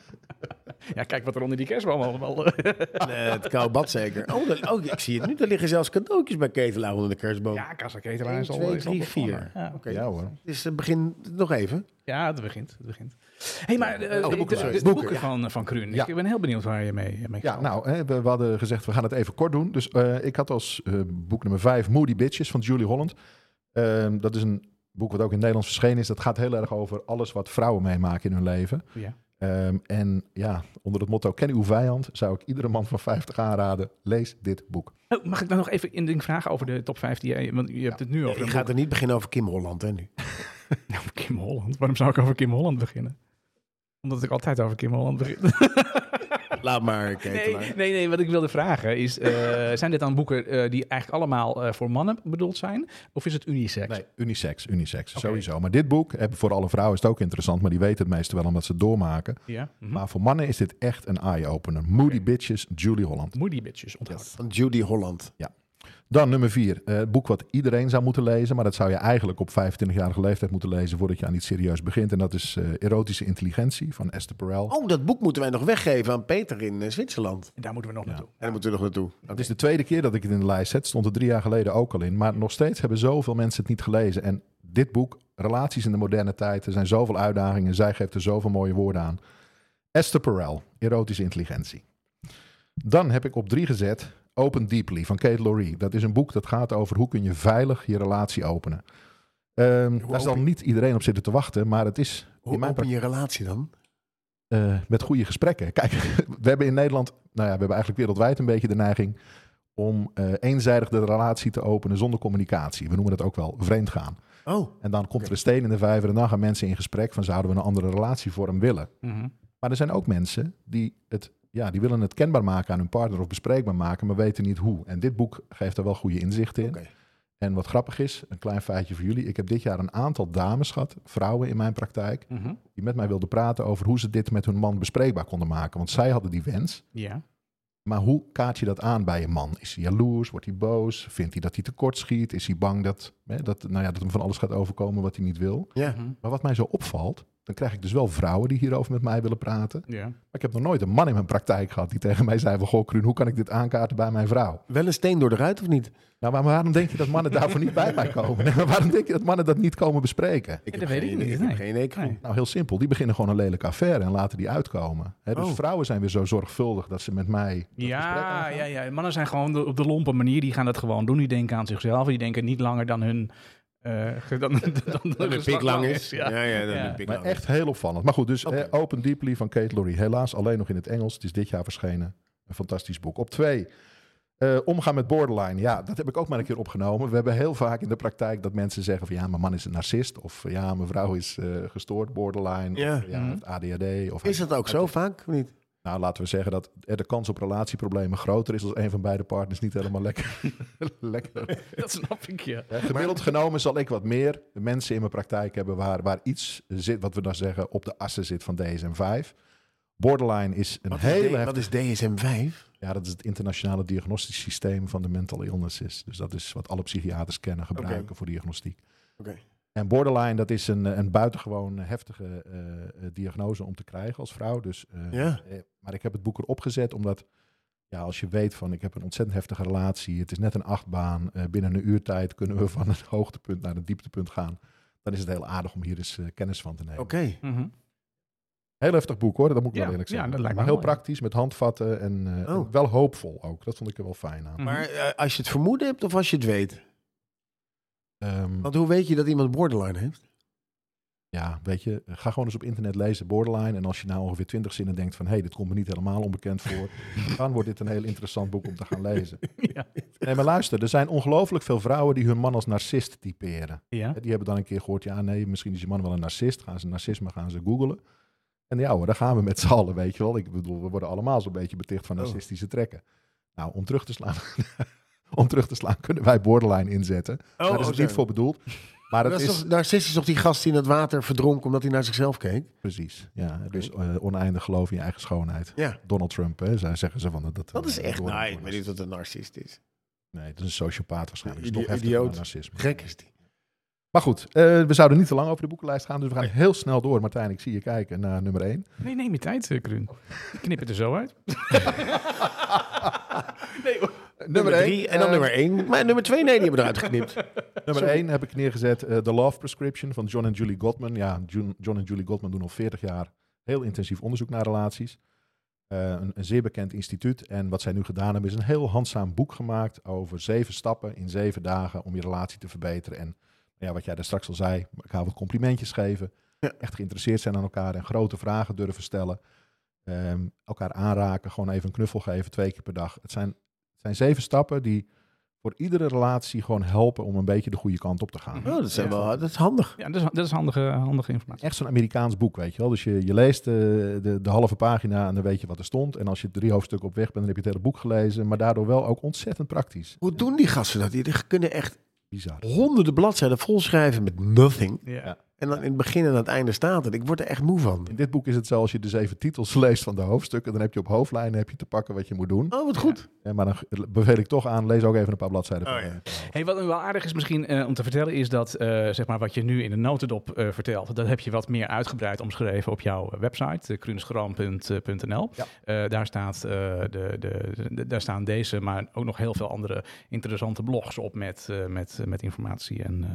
Ja, kijk wat er onder die kerstboom allemaal... Eh, het koude bad zeker. Oh, oh, ik zie het nu. Er liggen zelfs cadeautjes bij Ketela onder de kerstboom. Ja, kassaketelaar 1, is al 2, is al 3, begonnen. 4. Ja. Oké. Ja hoor. Dus het begin nog even. ja, het begint. Het begint. hey, maar eh, Oh, de, boeken, de- sorry. de Boeken, boeken ja. van, van Kruun. Ja. Ik ben heel benieuwd waar je mee, mee Ja, gaat. nou, hè, we, we hadden gezegd, we gaan het even kort doen. Dus eh, ik had als eh, boek nummer vijf Moody Bitches van Julie Holland. Ehm, dat is een boek wat ook in het Nederlands verschenen is. Dat gaat heel erg over alles wat vrouwen meemaken in hun leven. Ja. Ehm, en ja, onder het motto ken uw vijand zou ik iedere man van 50 aanraden, lees dit boek. Oh, mag ik dan nog even een ding vragen over de top 5 die jij... Want je hebt het nu over Ik ga er niet beginnen over Kim Holland, hè, nu. Nou, Kim Holland. Waarom zou ik over Kim Holland beginnen? Omdat ik altijd over Kim Holland begin. Laat maar. Nee, nee, nee, wat ik wilde vragen is... eh, zijn dit dan boeken eh, die eigenlijk allemaal eh, voor mannen bedoeld zijn? Of is het unisex? Nee, unisex, unisex, sowieso. Maar dit boek, voor alle vrouwen is het ook interessant, maar die weten het meestal wel omdat ze het doormaken. Ja? Mhm. Maar voor mannen is dit echt een eye-opener. Moody Bitches, Julie Holland. Moody bitches, onthoud. Van Judy Holland. Dan nummer vier, eh, het boek wat iedereen zou moeten lezen, maar dat zou je eigenlijk op 25-jarige leeftijd moeten lezen voordat je aan iets serieus begint. En dat is eh, Erotische Intelligentie van Esther Perel. Oh, dat boek moeten wij nog weggeven aan Peter in eh, Zwitserland. En daar moeten we nog Ja. naartoe. En daar moeten we nog naartoe. Het is de tweede keer dat ik het in de lijst zet. Stond er drie jaar geleden ook al in. Maar nog steeds hebben zoveel mensen het niet gelezen. En dit boek, Relaties in de moderne tijd. Er zijn zoveel uitdagingen. Zij geeft er zoveel mooie woorden aan. Esther Perel, Erotische Intelligentie. Dan heb ik op drie gezet Open Deeply van Kate Laurie. Dat is een boek dat gaat over hoe kun je veilig je relatie openen. Ehm, daar zal niet iedereen op zitten te wachten. Maar het is in Hoe mijn open je relatie dan? eh, met goede gesprekken. Kijk, we hebben in Nederland, nou ja, we hebben eigenlijk wereldwijd een beetje de neiging om eh, eenzijdig de relatie te openen zonder communicatie. We noemen dat ook wel vreemd gaan. Oh, En dan komt er een steen in de vijver en dan gaan mensen in gesprek van zouden we een andere relatievorm willen. Mhm. Maar er zijn ook mensen die het, ja, die willen het kenbaar maken aan hun partner of bespreekbaar maken, maar weten niet hoe. En dit boek geeft er wel goede inzichten in. oké. En wat grappig is, een klein feitje voor jullie. Ik heb dit jaar een aantal dames gehad, vrouwen in mijn praktijk, Mhm. die met mij wilden praten over hoe ze dit met hun man bespreekbaar konden maken. Want zij hadden die wens. Ja. Maar hoe kaart je dat aan bij je man? Is hij jaloers? Wordt hij boos? Vindt hij dat hij tekort schiet? Is hij bang dat, hè, dat, nou ja, dat hem van alles gaat overkomen wat hij niet wil? Ja. Maar wat mij zo opvalt, dan krijg ik dus wel vrouwen die hierover met mij willen praten. Ja. Maar ik heb nog nooit een man in mijn praktijk gehad die tegen mij zei van... Goh, Kruun, hoe kan ik dit aankaarten bij mijn vrouw? Wel een steen door de ruit of niet? Nou, maar waarom denk je dat mannen daarvoor niet bij mij komen? Nee, maar waarom denk je dat mannen dat niet komen bespreken? Ik dat weet ik niet, Ik nee. heb geen. Nee. Nou, heel simpel. Die beginnen gewoon een lelijke affaire en laten die uitkomen. Hè, dus Oh. vrouwen zijn weer zo zorgvuldig dat ze met mij... Ja, aangaan. ja, ja. Mannen zijn gewoon de- op de lompe manier. Die gaan dat gewoon doen. Die denken aan zichzelf. Die denken niet langer dan hun... eh, dan, dan, dan, Dat de pik lang is. Ja. Ja, ja, dat Ja. de Maar lang echt heel opvallend. Maar goed, dus eh, Open Deeply van Kate Laurie. Helaas alleen nog in het Engels. Het is dit jaar verschenen. Een fantastisch boek. Op twee, eh, omgaan met borderline. Ja, dat heb ik ook maar een keer opgenomen. We hebben heel vaak in de praktijk dat mensen zeggen van... ja, mijn man is een narcist. Of ja, mijn vrouw is eh, gestoord, borderline. Ja. Of, ja, Mhm. ADHD. Of Is dat ook zo vaak of niet? Nou, laten we zeggen dat er de kans op relatieproblemen groter is... als een van beide partners niet helemaal lekker... lekker Dat snap ik, ja. ja, gemiddeld genomen zal ik wat meer mensen in mijn praktijk hebben waar, waar iets zit, wat we dan zeggen, op de assen zit van DSM-5. Borderline is een Wat hele... is, wat is DSM 5? Ja, dat is het internationale diagnostisch systeem van de mental illnesses. Dus dat is wat alle psychiaters kennen, gebruiken voor diagnostiek. Oké. En borderline, dat is een, een buitengewoon heftige eh, eh, diagnose om te krijgen als vrouw. Dus, eh, Ja. maar ik heb het boek erop gezet omdat, ja, als je weet van ik heb een ontzettend heftige relatie, het is net een achtbaan, eh, binnen een uurtijd kunnen we van het hoogtepunt naar het dieptepunt gaan. Dan is het heel aardig om hier eens eh, kennis van te nemen. Oké. Mhm. Heel heftig boek hoor, dat moet ik Ja, wel eerlijk ja, zeggen. dat lijkt me maar heel mooi. praktisch, met handvatten en, eh, Oh. en wel hoopvol ook. Dat vond ik er wel fijn aan. Mhm. Maar eh, als je het vermoeden hebt of als je het weet? Ehm, Want hoe weet je dat iemand borderline heeft? ja, weet je, ga gewoon eens op internet lezen, borderline. En als je nou ongeveer twintig zinnen denkt van, hé, hey, dit komt me niet helemaal onbekend voor. dan wordt dit een heel interessant boek om te gaan lezen. ja. Nee, maar luister, er zijn ongelooflijk veel vrouwen die hun man als narcist typeren. Ja. Die hebben dan een keer gehoord, ja, nee, misschien is je man wel een narcist. Gaan ze narcisme, gaan ze googlen. En ja hoor, daar gaan we met z'n allen, weet je wel. Ik bedoel, we worden allemaal zo'n beetje beticht van Oh. narcistische trekken. Nou, om terug te slaan, om terug te slaan kunnen wij borderline inzetten. Daar is het zo. niet voor bedoeld. Maar Dat het is is, toch, narcist is toch die gast die in het water verdronk omdat hij naar zichzelf keek? precies, ja. Dus eh, oneindig geloof in je eigen schoonheid. Ja. Donald Trump, hè, zij zeggen ze van dat. Dat is echt... Nee, ik weet niet wat een narcist is. Nee, dat is een sociopaat waarschijnlijk. Dat dan idioot. narcisme. Gek is die. Maar goed, eh, we zouden niet te lang over de boekenlijst gaan, dus we gaan heel snel door. Martijn, ik zie je kijken naar nummer 1. Nee, neem je tijd, eh, Kruun. Ik knip het er zo uit. nee, hoor. Nummer één, drie en dan eh, nummer één. Maar nummer twee, nee, die hebben we eruit geknipt. Nummer 1 heb ik neergezet, eh, The Love Prescription van John en Julie Gottman. Ja, John, John en Julie Gottman doen al 40 jaar heel intensief onderzoek naar relaties. Eh, een, een zeer bekend instituut. En wat zij nu gedaan hebben, is een heel handzaam boek gemaakt over zeven stappen in zeven dagen om je relatie te verbeteren. En ja, wat jij daar straks al zei, elkaar wat complimentjes geven. Ja. Echt geïnteresseerd zijn aan elkaar en grote vragen durven stellen. Ehm, elkaar aanraken, gewoon even een knuffel geven, twee keer per dag. Het zijn, het zijn zeven stappen die voor iedere relatie gewoon helpen om een beetje de goede kant op te gaan. Oh, dat, zijn wel, dat is handig. Ja, dat is, dat is handige, handige informatie. Echt zo'n Amerikaans boek, weet je wel. Dus je, je leest de, de, de halve pagina en dan weet je wat er stond. En als je drie hoofdstukken op weg bent, dan heb je het hele boek gelezen. Maar daardoor wel ook ontzettend praktisch. Hoe doen die gasten dat? Die kunnen echt Bizar. honderden bladzijden volschrijven met nothing. Ja. En dan in het begin en aan het einde staat het. Ik word er echt moe van. In dit boek is het zo, als je de zeven titels leest van de hoofdstukken, dan heb je op hoofdlijnen heb je te pakken wat je moet doen. Oh, wat goed. Ja, maar dan beveel ik toch aan, lees ook even een paar bladzijden. Oh, van, ja. eh, Hey, wat nu wel aardig is misschien eh, om te vertellen, is dat eh, zeg maar wat je nu in de notendop eh, vertelt, dat heb je wat meer uitgebreid omschreven op jouw website, uh, krunesgram.nl. Ja. Eh, daar, staat, eh, de, de, de- daar staan deze, maar ook nog heel veel andere interessante blogs op met, eh, met, met informatie. En, eh,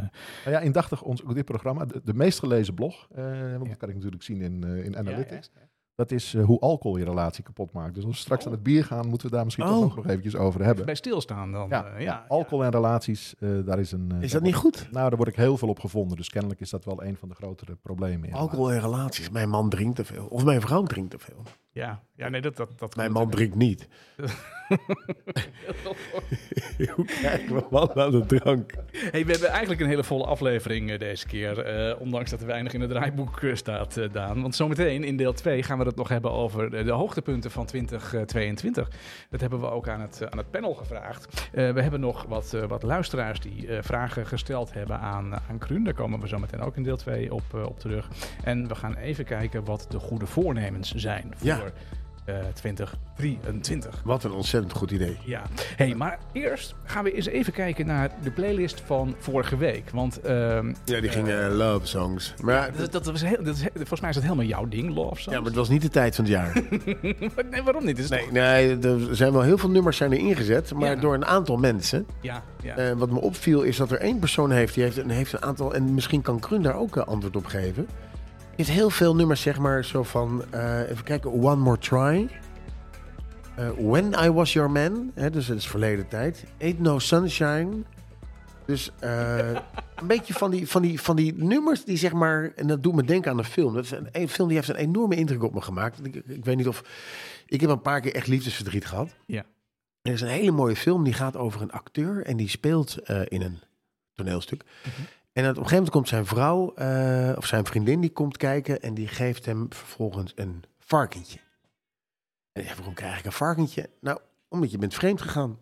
Nou ja, indachtig ons, dit programma, de, de meest gelezen blog, eh, want Ja. dat kan ik natuurlijk zien in, eh, in Analytics. Ja, Dat is eh, hoe alcohol je relatie kapot maakt. Dus als we straks Oh. aan het bier gaan, moeten we daar misschien Oh. toch ook nog eventjes over hebben. bij stilstaan dan. Ja, eh, ja, Alcohol en relaties, eh, daar is een... Is dat niet goed? Nou, daar word ik heel veel op gevonden. Dus kennelijk is dat wel een van de grotere problemen. in Alcohol en relaties. Mijn man drinkt te veel. Of mijn vrouw drinkt te veel. Ja, ja, nee, dat, dat, dat Mijn man drinkt niet. Hoe krijg ik mijn man aan de drank? Hey, we hebben eigenlijk een hele volle aflevering eh, deze keer. eh, ondanks dat er weinig in het draaiboek eh, staat, eh, Daan. Want zometeen in deel 2 gaan we het nog hebben over de hoogtepunten van 2022. Dat hebben we ook aan het, aan het panel gevraagd. We hebben nog wat, wat luisteraars die vragen gesteld hebben aan, aan Kruun. Daar komen we zo meteen ook in deel 2 op, op terug. En we gaan even kijken wat de goede voornemens zijn voor Ja. Eh, 2023. Wat een ontzettend goed idee. Ja, hey, maar eerst gaan we eens even kijken naar de playlist van vorige week. Want ehm, Ja, die gingen eh, love songs. Maar, dat, dat was heel, dat is, volgens mij is dat helemaal jouw ding, Love Songs. ja, maar het was niet de tijd van het jaar. nee, waarom niet? Is Nee, nee, er zijn wel heel veel nummers zijn er ingezet. Maar Ja. door een aantal mensen. Ja, ja. Eh, wat me opviel is dat er één persoon heeft. Die heeft een, heeft een aantal. En misschien kan Krun daar ook antwoord op geven. Heeft heel veel nummers, zeg maar, zo van. eh, even kijken. One More Try. Eh, When I Was Your Man. Hè, dus dat is verleden tijd. Ain't No Sunshine. Dus eh, een beetje van die, van, die, van die nummers die zeg maar... En dat doet me denken aan een film. Dat is een, een film die heeft een enorme indruk op me gemaakt. Ik, ik weet niet of... Ik heb een paar keer echt liefdesverdriet gehad. Ja. Er is een hele mooie film die gaat over een acteur... en die speelt in een toneelstuk. Mhm. En op een gegeven moment komt zijn vrouw... eh, of zijn vriendin, die komt kijken... en die geeft hem vervolgens een varkentje. En hij zegt, waarom krijg ik een varkentje? Nou, omdat je bent vreemd gegaan.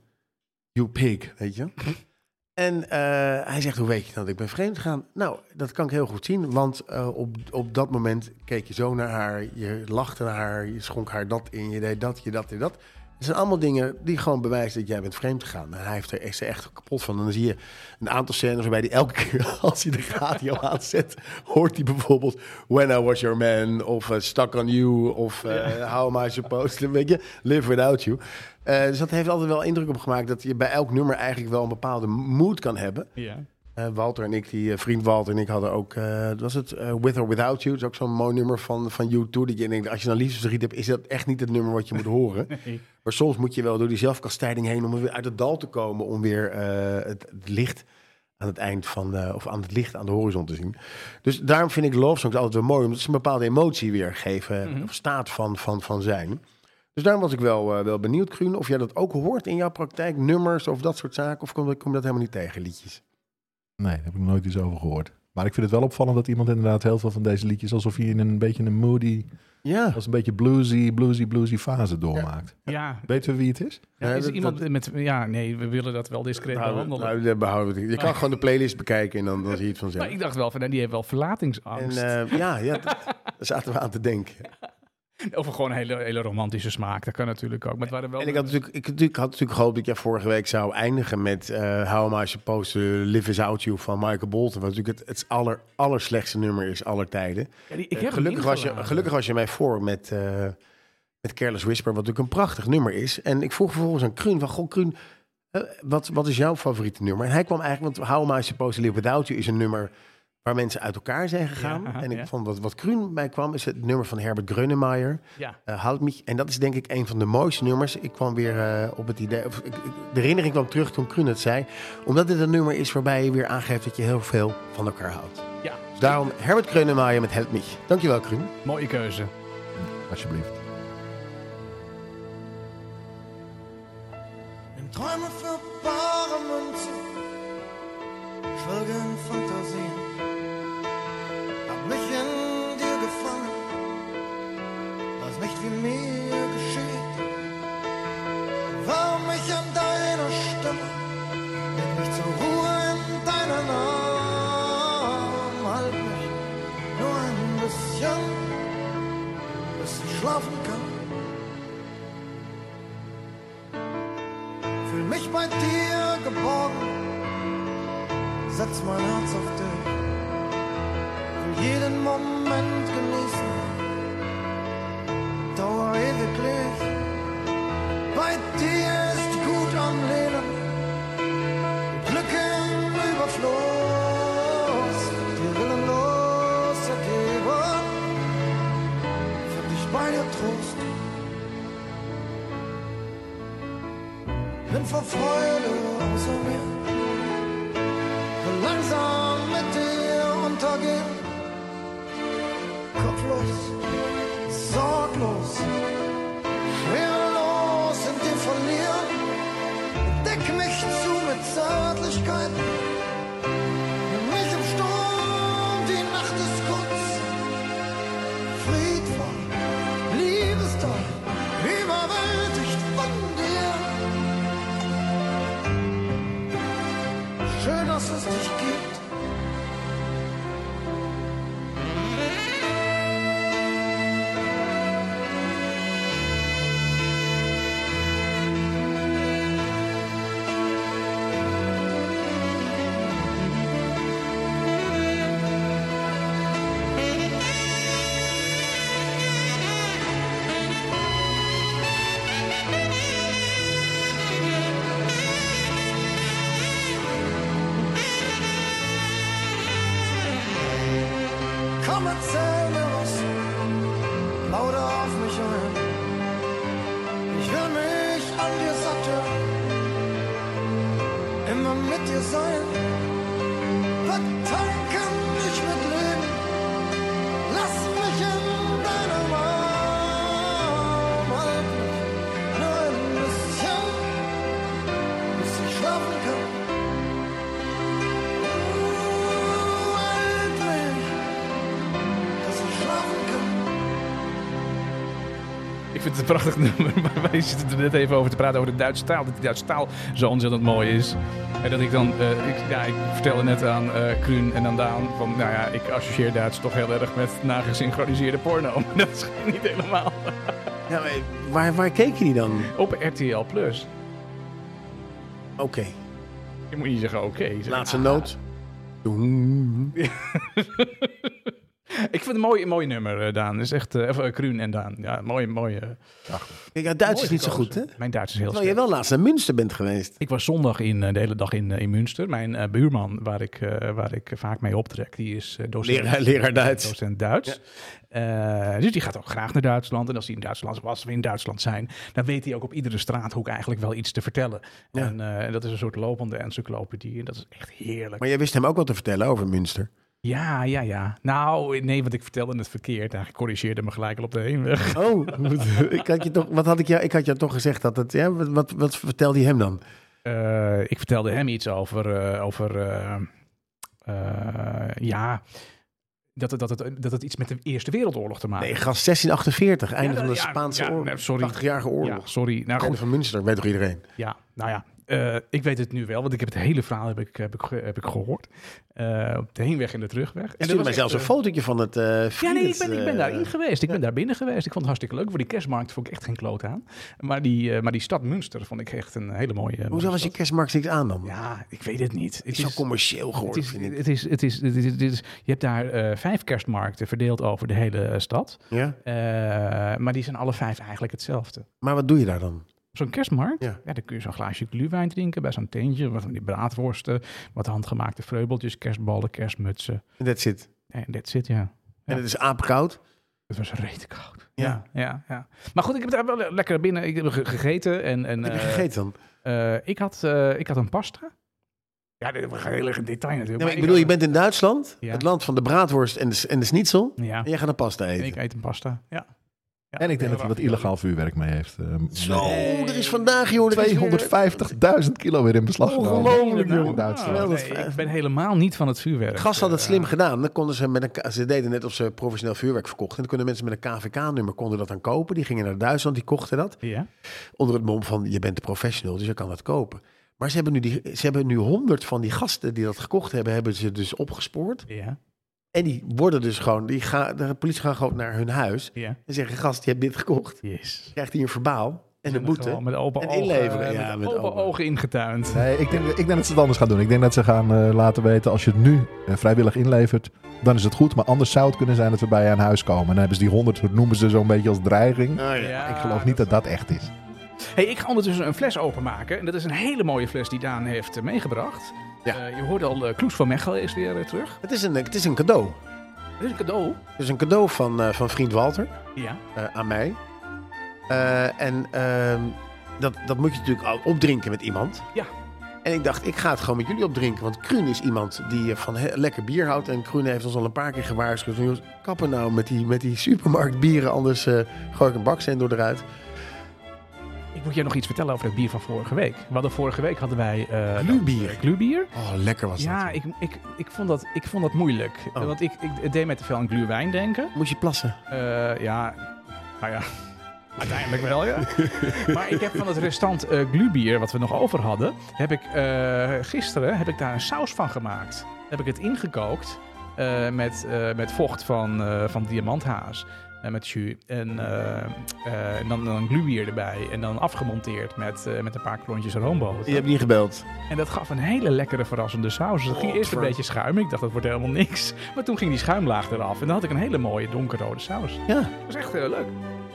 You pig, weet je. En eh, hij zegt, hoe weet je dat ik ben vreemd gegaan? Nou, dat kan ik heel goed zien, want eh, op, op dat moment keek je zo naar haar, je lachte naar haar, je schonk haar dat in, je deed dat, je dat, je dat. Het zijn allemaal dingen die gewoon bewijzen dat jij bent vreemd gegaan. En hij heeft er, er echt kapot van. En dan zie je een aantal scènes waarbij hij elke keer als hij de radio aanzet, hoort hij bijvoorbeeld When I Was Your Man of eh, Stuck on You of eh, How Am I Supposed to, weet je, Live Without You. Eh, dus dat heeft altijd wel indruk op gemaakt dat je bij elk nummer eigenlijk wel een bepaalde mood kan hebben. Ja. Eh, Walter en ik, die eh, vriend Walter en ik hadden ook, eh, was het With or Without You? Dat is ook zo'n mooi nummer van, van U2. Dat je denkt, als je dan liefdesverdriet hebt, is dat echt niet het nummer wat je moet horen. Nee. Maar soms moet je wel door die zelfkastijding heen om weer uit het dal te komen. Om weer het, het licht aan het eind van, de, of aan het licht aan de horizon te zien. Dus daarom vind ik love songs altijd wel mooi. Omdat ze een bepaalde emotie weergeven. Mhm. Of staat van, van, van zijn. Dus daarom was ik wel, wel benieuwd, Kruun, of jij dat ook hoort in jouw praktijk. Nummers of dat soort zaken. Of kom, kom je dat helemaal niet tegen, liedjes? Nee, daar heb ik nog nooit iets over gehoord. Maar ik vind het wel opvallend dat iemand inderdaad heel veel van deze liedjes... alsof hij in een beetje een moody, Ja. als een beetje bluesy, bluesy, bluesy fase doormaakt. Ja, Weten we wie het is? ja, Nee, is dat- iemand met... Ja, nee, we willen dat wel discreet Nou, behandelen. nou, behouden we het. Je kan gewoon de playlist bekijken en dan, dan zie je het maar vanzelf. ik dacht wel van, die heeft wel En verlatingsangst. eh, ja, ja dat- daar zaten we aan te denken. Of gewoon een hele, hele romantische smaak. Dat kan natuurlijk ook. Maar het waren wel... En ik had natuurlijk, ik, had natuurlijk gehoopt dat jij vorige week zou eindigen met eh How Am I Supposed to Live Without You van Michael Bolton. Wat natuurlijk het, het aller, allerslechtste nummer is aller tijden. Ja, die- ik Eh, gelukkig, was je, gelukkig was je mij voor met, eh, met Careless Whisper, wat natuurlijk een prachtig nummer is. En ik vroeg vervolgens aan Kruun van, goh Kruun, wat, wat is jouw favoriete nummer? En hij kwam eigenlijk, want How Am I Supposed to Live Without You is een nummer waar mensen uit elkaar zijn gegaan. Ja, en ik ja. vond wat, wat Kruun bij kwam, is het nummer van Herbert Grönemeyer. Ja. Uh, Houd mich. En dat is denk ik een van de mooiste nummers. Ik kwam weer eh, op het idee, of ik, de herinnering kwam terug toen Kruun het zei. Omdat dit een nummer is waarbij je weer aangeeft dat je heel veel van elkaar houdt. ja, Dus daarom Herbert Grönemeyer met Help mich. Dankjewel Kruun. mooie keuze. Alsjeblieft. Träume für bare Münze, folge in Fantasien. Mir geschieht. Warm mich an deiner Stimme, leg mich zur Ruhe in deinen Arm. Halt mich nur ein bisschen, bis ich schlafen kann. Fühl mich bei dir geborgen, setz mein Herz auf dich. Will jeden Moment genießen, dauer ewiglich. Bei dir ist gut am Leben, Glück im Überfluss. Dir willenlos ergeben, find ich bei dir Trost. bin vor Freude außer mir. Will langsam mit dir untergehen. Kopflos, wehrlos. Wehrlos sind wir verlieren. Deck mich zu mit Zärtlichkeiten. Een prachtig nummer, maar wij zitten er net even over te praten over de Duitse taal. Dat die Duitse taal zo ontzettend mooi is. En dat ik dan, eh, ik, ja, ik vertelde net aan eh Kruun en aan Daan van, nou ja, ik associeer Duits toch heel erg met nagesynchroniseerde porno. Maar dat is niet helemaal. Ja, maar waar, waar keek je die dan? Op RTL Plus. Oké, Je moet niet zeggen oké. Laatste ah. noot. Doen. Ik vind het een mooi, mooi nummer, eh, Daan. Is echt, eh, of uh, Kruun en Daan. Ja, mooi, mooi. eh, Kijk, ja, Duits is niet zo goed, hè? Mijn Duits is heel Terwijl je wel laatst naar Münster bent geweest. Ik was zondag in, eh, de hele dag in, eh, in Münster. Mijn eh, buurman, waar ik, eh, waar ik vaak mee optrek, die is eh, docent, Leraar- leraar Duits. Docent Duits. Eh, dus die gaat ook graag naar Duitsland. En als hij in Duitsland was, als we in Duitsland zijn, dan weet hij ook op iedere straathoek eigenlijk wel iets te vertellen. Ja. En eh, dat is een soort lopende encyclopedie. En dat is echt heerlijk. Maar jij wist hem ook wat te vertellen over Münster. Ja, ja, ja. Nou, nee, want ik vertelde het verkeerd. Hij corrigeerde me gelijk al op de heenweg. Oh, ik had je toch, wat had ik jou, ik had jou toch gezegd dat het, ja, wat, wat, wat vertelde je hem dan? Eh, ik vertelde hem iets over, eh, over eh, ja, dat het, dat, het, dat het iets met de Eerste Wereldoorlog te maken Nee, gast 1648, einde Ja, van de ja, Spaanse ja, oorlog. sorry. 80-jarige Ja, oorlog. sorry. Nou goed, van Münster, weet toch iedereen? ja, nou ja. Eh, ik weet het nu wel, want ik heb het hele verhaal heb ik, heb ik, heb ik gehoord. Eh, op de heenweg en de terugweg. En stuurde was mij zelfs een fotootje van het eh Ja, nee, ik ben, ik ben daarin geweest. Ik ben daar binnen geweest. Ik vond het hartstikke leuk. Voor die kerstmarkt vond ik echt geen kloot aan. Maar die, maar die stad Münster vond ik echt een hele mooie. mooie Hoezo was je stad. kerstmarkt niks aan dan? Ja, ik weet het niet. Het Het is zo commercieel Het geworden, is, vind ik. het, is, het, is, het, is, het is- je hebt daar vijf kerstmarkten verdeeld over de hele stad. Ja? Maar die zijn alle vijf eigenlijk hetzelfde. Maar wat doe je daar dan? Zo'n kerstmarkt, Ja. ja. dan kun je zo'n glaasje gluwijn drinken bij zo'n tentje. Wat van die braadworsten, wat handgemaakte vreubeltjes, kerstballen, kerstmutsen. En that's it. En that's it, ja. En het is aapkoud. Het was rete koud. Ja. Ja, ja, ja. Maar goed, ik heb daar wel le- lekker binnen ik heb ge- gegeten. En, en, Heb je eh, gegeten dan? eh, ik, had, eh, ik had een pasta. Ja, dit een heel erg in detail natuurlijk. Nee, maar maar ik bedoel, je bent in Duitsland, Ja. het land van de braadworst en de, en de schnitzel. Ja, En jij gaat een pasta en eten. ik eet een pasta. Ja. Ja, En ik denk dat hij wat illegaal vuurwerk mee heeft. eh, Zo, mee. er is vandaag, joh. er is weer- 250.000 kilo weer in beslag genomen. Ongelooflijk, In joh. Duitsland. Geweldig. nee, ik ben helemaal niet van het vuurwerk. Gast had het slim gedaan. Dan konden ze met een, ze deden net of ze professioneel vuurwerk verkochten. En dan kunnen mensen met een KVK-nummer konden dat dan kopen. Die gingen naar Duitsland, die kochten dat. Ja. Onder het mom van, je bent de professional, dus je kan dat kopen. Maar ze hebben nu, die, ze hebben nu honderd van die gasten die dat gekocht hebben, hebben ze dus opgespoord. Ja. En die worden dus gewoon, die gaan, de politie gaat gewoon naar hun huis. Ja. En zeggen, gast, je hebt dit gekocht. Yes. Krijgt hij een verbaal en een boete. Met open En ogen, inleveren, eh, ja, met met open open. ogen ingetuind. Nee, ik denk, ik denk dat ze het anders gaan doen. Ik denk dat ze gaan eh, laten weten, als je het nu eh, vrijwillig inlevert, dan is het goed. Maar anders zou het kunnen zijn dat we bij je aan huis komen. En dan hebben ze die 100, dat noemen ze zo'n beetje als dreiging. Ah, ja. Ja, ik geloof niet dat dat echt is. Hey, ik ga ondertussen een fles openmaken. En dat is een hele mooie fles die Daan heeft meegebracht. Ja. Eh, je hoorde al, uh, Kloes van Mechelen is weer eh, terug. Het, is een, het is een cadeau. Dit is een cadeau. Het is een cadeau van, eh, van vriend Walter Ja. eh, aan mij. Eh, en ehm, dat, dat moet je natuurlijk al opdrinken met iemand. Ja. En ik dacht, ik ga het gewoon met jullie opdrinken. Want Kruun is iemand die eh, van lekker bier houdt. En Kruun heeft ons al een paar keer gewaarschuwd. Van, jongens, kappen nou met die, met die supermarktbieren. Anders eh, gooi ik een baksteen door eruit. Ik moet je nog iets vertellen over het bier van vorige week. We hadden vorige week hadden wij... eh Glubier. Glubier. Oh, lekker was Ja, dat. ik, ik, ik, vond dat, ik vond dat moeilijk. Oh. Want ik, ik deed mij te veel aan gluwijn denken. Moet je plassen? Eh, ja, nou ja, uiteindelijk wel, ja. maar ik heb van het restant eh glubier, wat we nog over hadden, heb ik eh, gisteren heb ik daar een saus van gemaakt. Heb ik het ingekookt met, met vocht van, van diamanthaas. En met jus. En, eh, eh, en dan, dan glubier erbij. En dan afgemonteerd met, eh, met een paar klontjes roomboter. Je hebt niet gebeld. En dat gaf een hele lekkere verrassende saus. Dus het ging eerst een beetje schuimig. Ik dacht, dat wordt helemaal niks. Maar toen ging die schuimlaag eraf. En dan had ik een hele mooie donkerrode saus. Ja. Dat was echt heel leuk.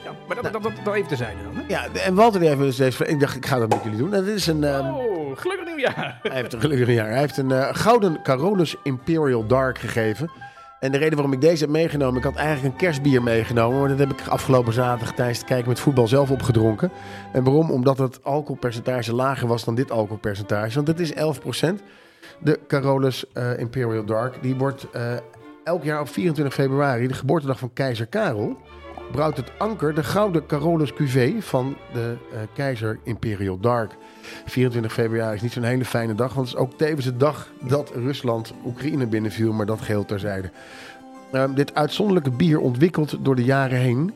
Ja, maar dat, dat, dat, dat even terzijde dan. Hè? ja, en Walter die heeft dus deze... Ik dacht, ik ga dat met jullie doen. En dit is een... ehm, Oh, gelukkig nieuwjaar. Hij heeft een gelukkig jaar. Hij heeft een eh, gouden Carolus Imperial Dark gegeven. En de reden waarom ik deze heb meegenomen, ik had eigenlijk een kerstbier meegenomen. Maar dat heb ik afgelopen zaterdag tijdens het kijken met voetbal zelf opgedronken. En waarom? Omdat het alcoholpercentage lager was dan dit alcoholpercentage. Want het is 11%. De Carolus eh, Imperial Dark. Die wordt eh, elk jaar op 24 februari, de geboortedag van keizer Karel. Brouwt het Anker de gouden Carolus Cuvée van de eh, keizer Imperial Dark. 24 februari is niet zo'n hele fijne dag, want het is ook tevens de dag dat Rusland Oekraïne binnenviel, maar dat geheel terzijde. Ehm, dit uitzonderlijke bier ontwikkeld door de jaren heen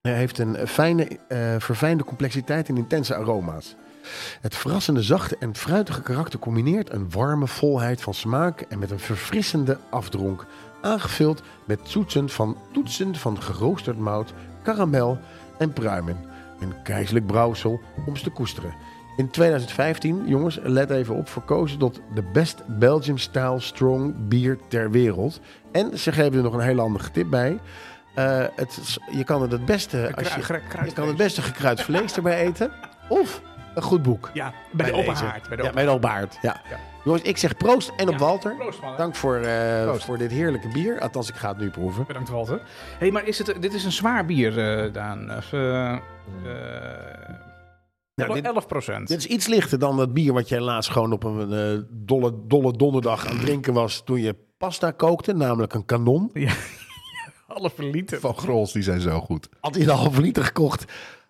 eh, heeft een fijne, eh, verfijnde complexiteit en intense aroma's. Het verrassende zachte en fruitige karakter combineert een warme volheid van smaak en met een verfrissende afdronk, aangevuld met toetsen van, toetsen van geroosterd mout, karamel en pruimen. Een keizerlijk brouwsel om ze te koesteren. In 2015, jongens, let even op, verkozen tot de best Belgium style strong bier ter wereld. En ze geven er nog een hele handige tip bij. Eh, het, je kan het het beste, als je, je kan het beste gekruid vlees erbij eten. Of een goed boek. Ja, bij de open haard. Bij de Ja, open bij de open haard. Ja. Ja. Jongens, ik zeg proost en op Ja, Walter. Proost. Dank voor, eh, voor dit heerlijke bier. Althans, ik ga het nu proeven. Bedankt, Walter. hey, maar is het, dit is een zwaar bier, eh Daan. Of, Nou, dit, 11 procent. dit is iets lichter dan dat bier wat jij laatst gewoon op een eh, dolle, dolle donderdag aan het drinken was toen je pasta kookte, namelijk een kanon. halve liter. Van Grols, die zijn zo goed. Had hij een halve liter gekocht.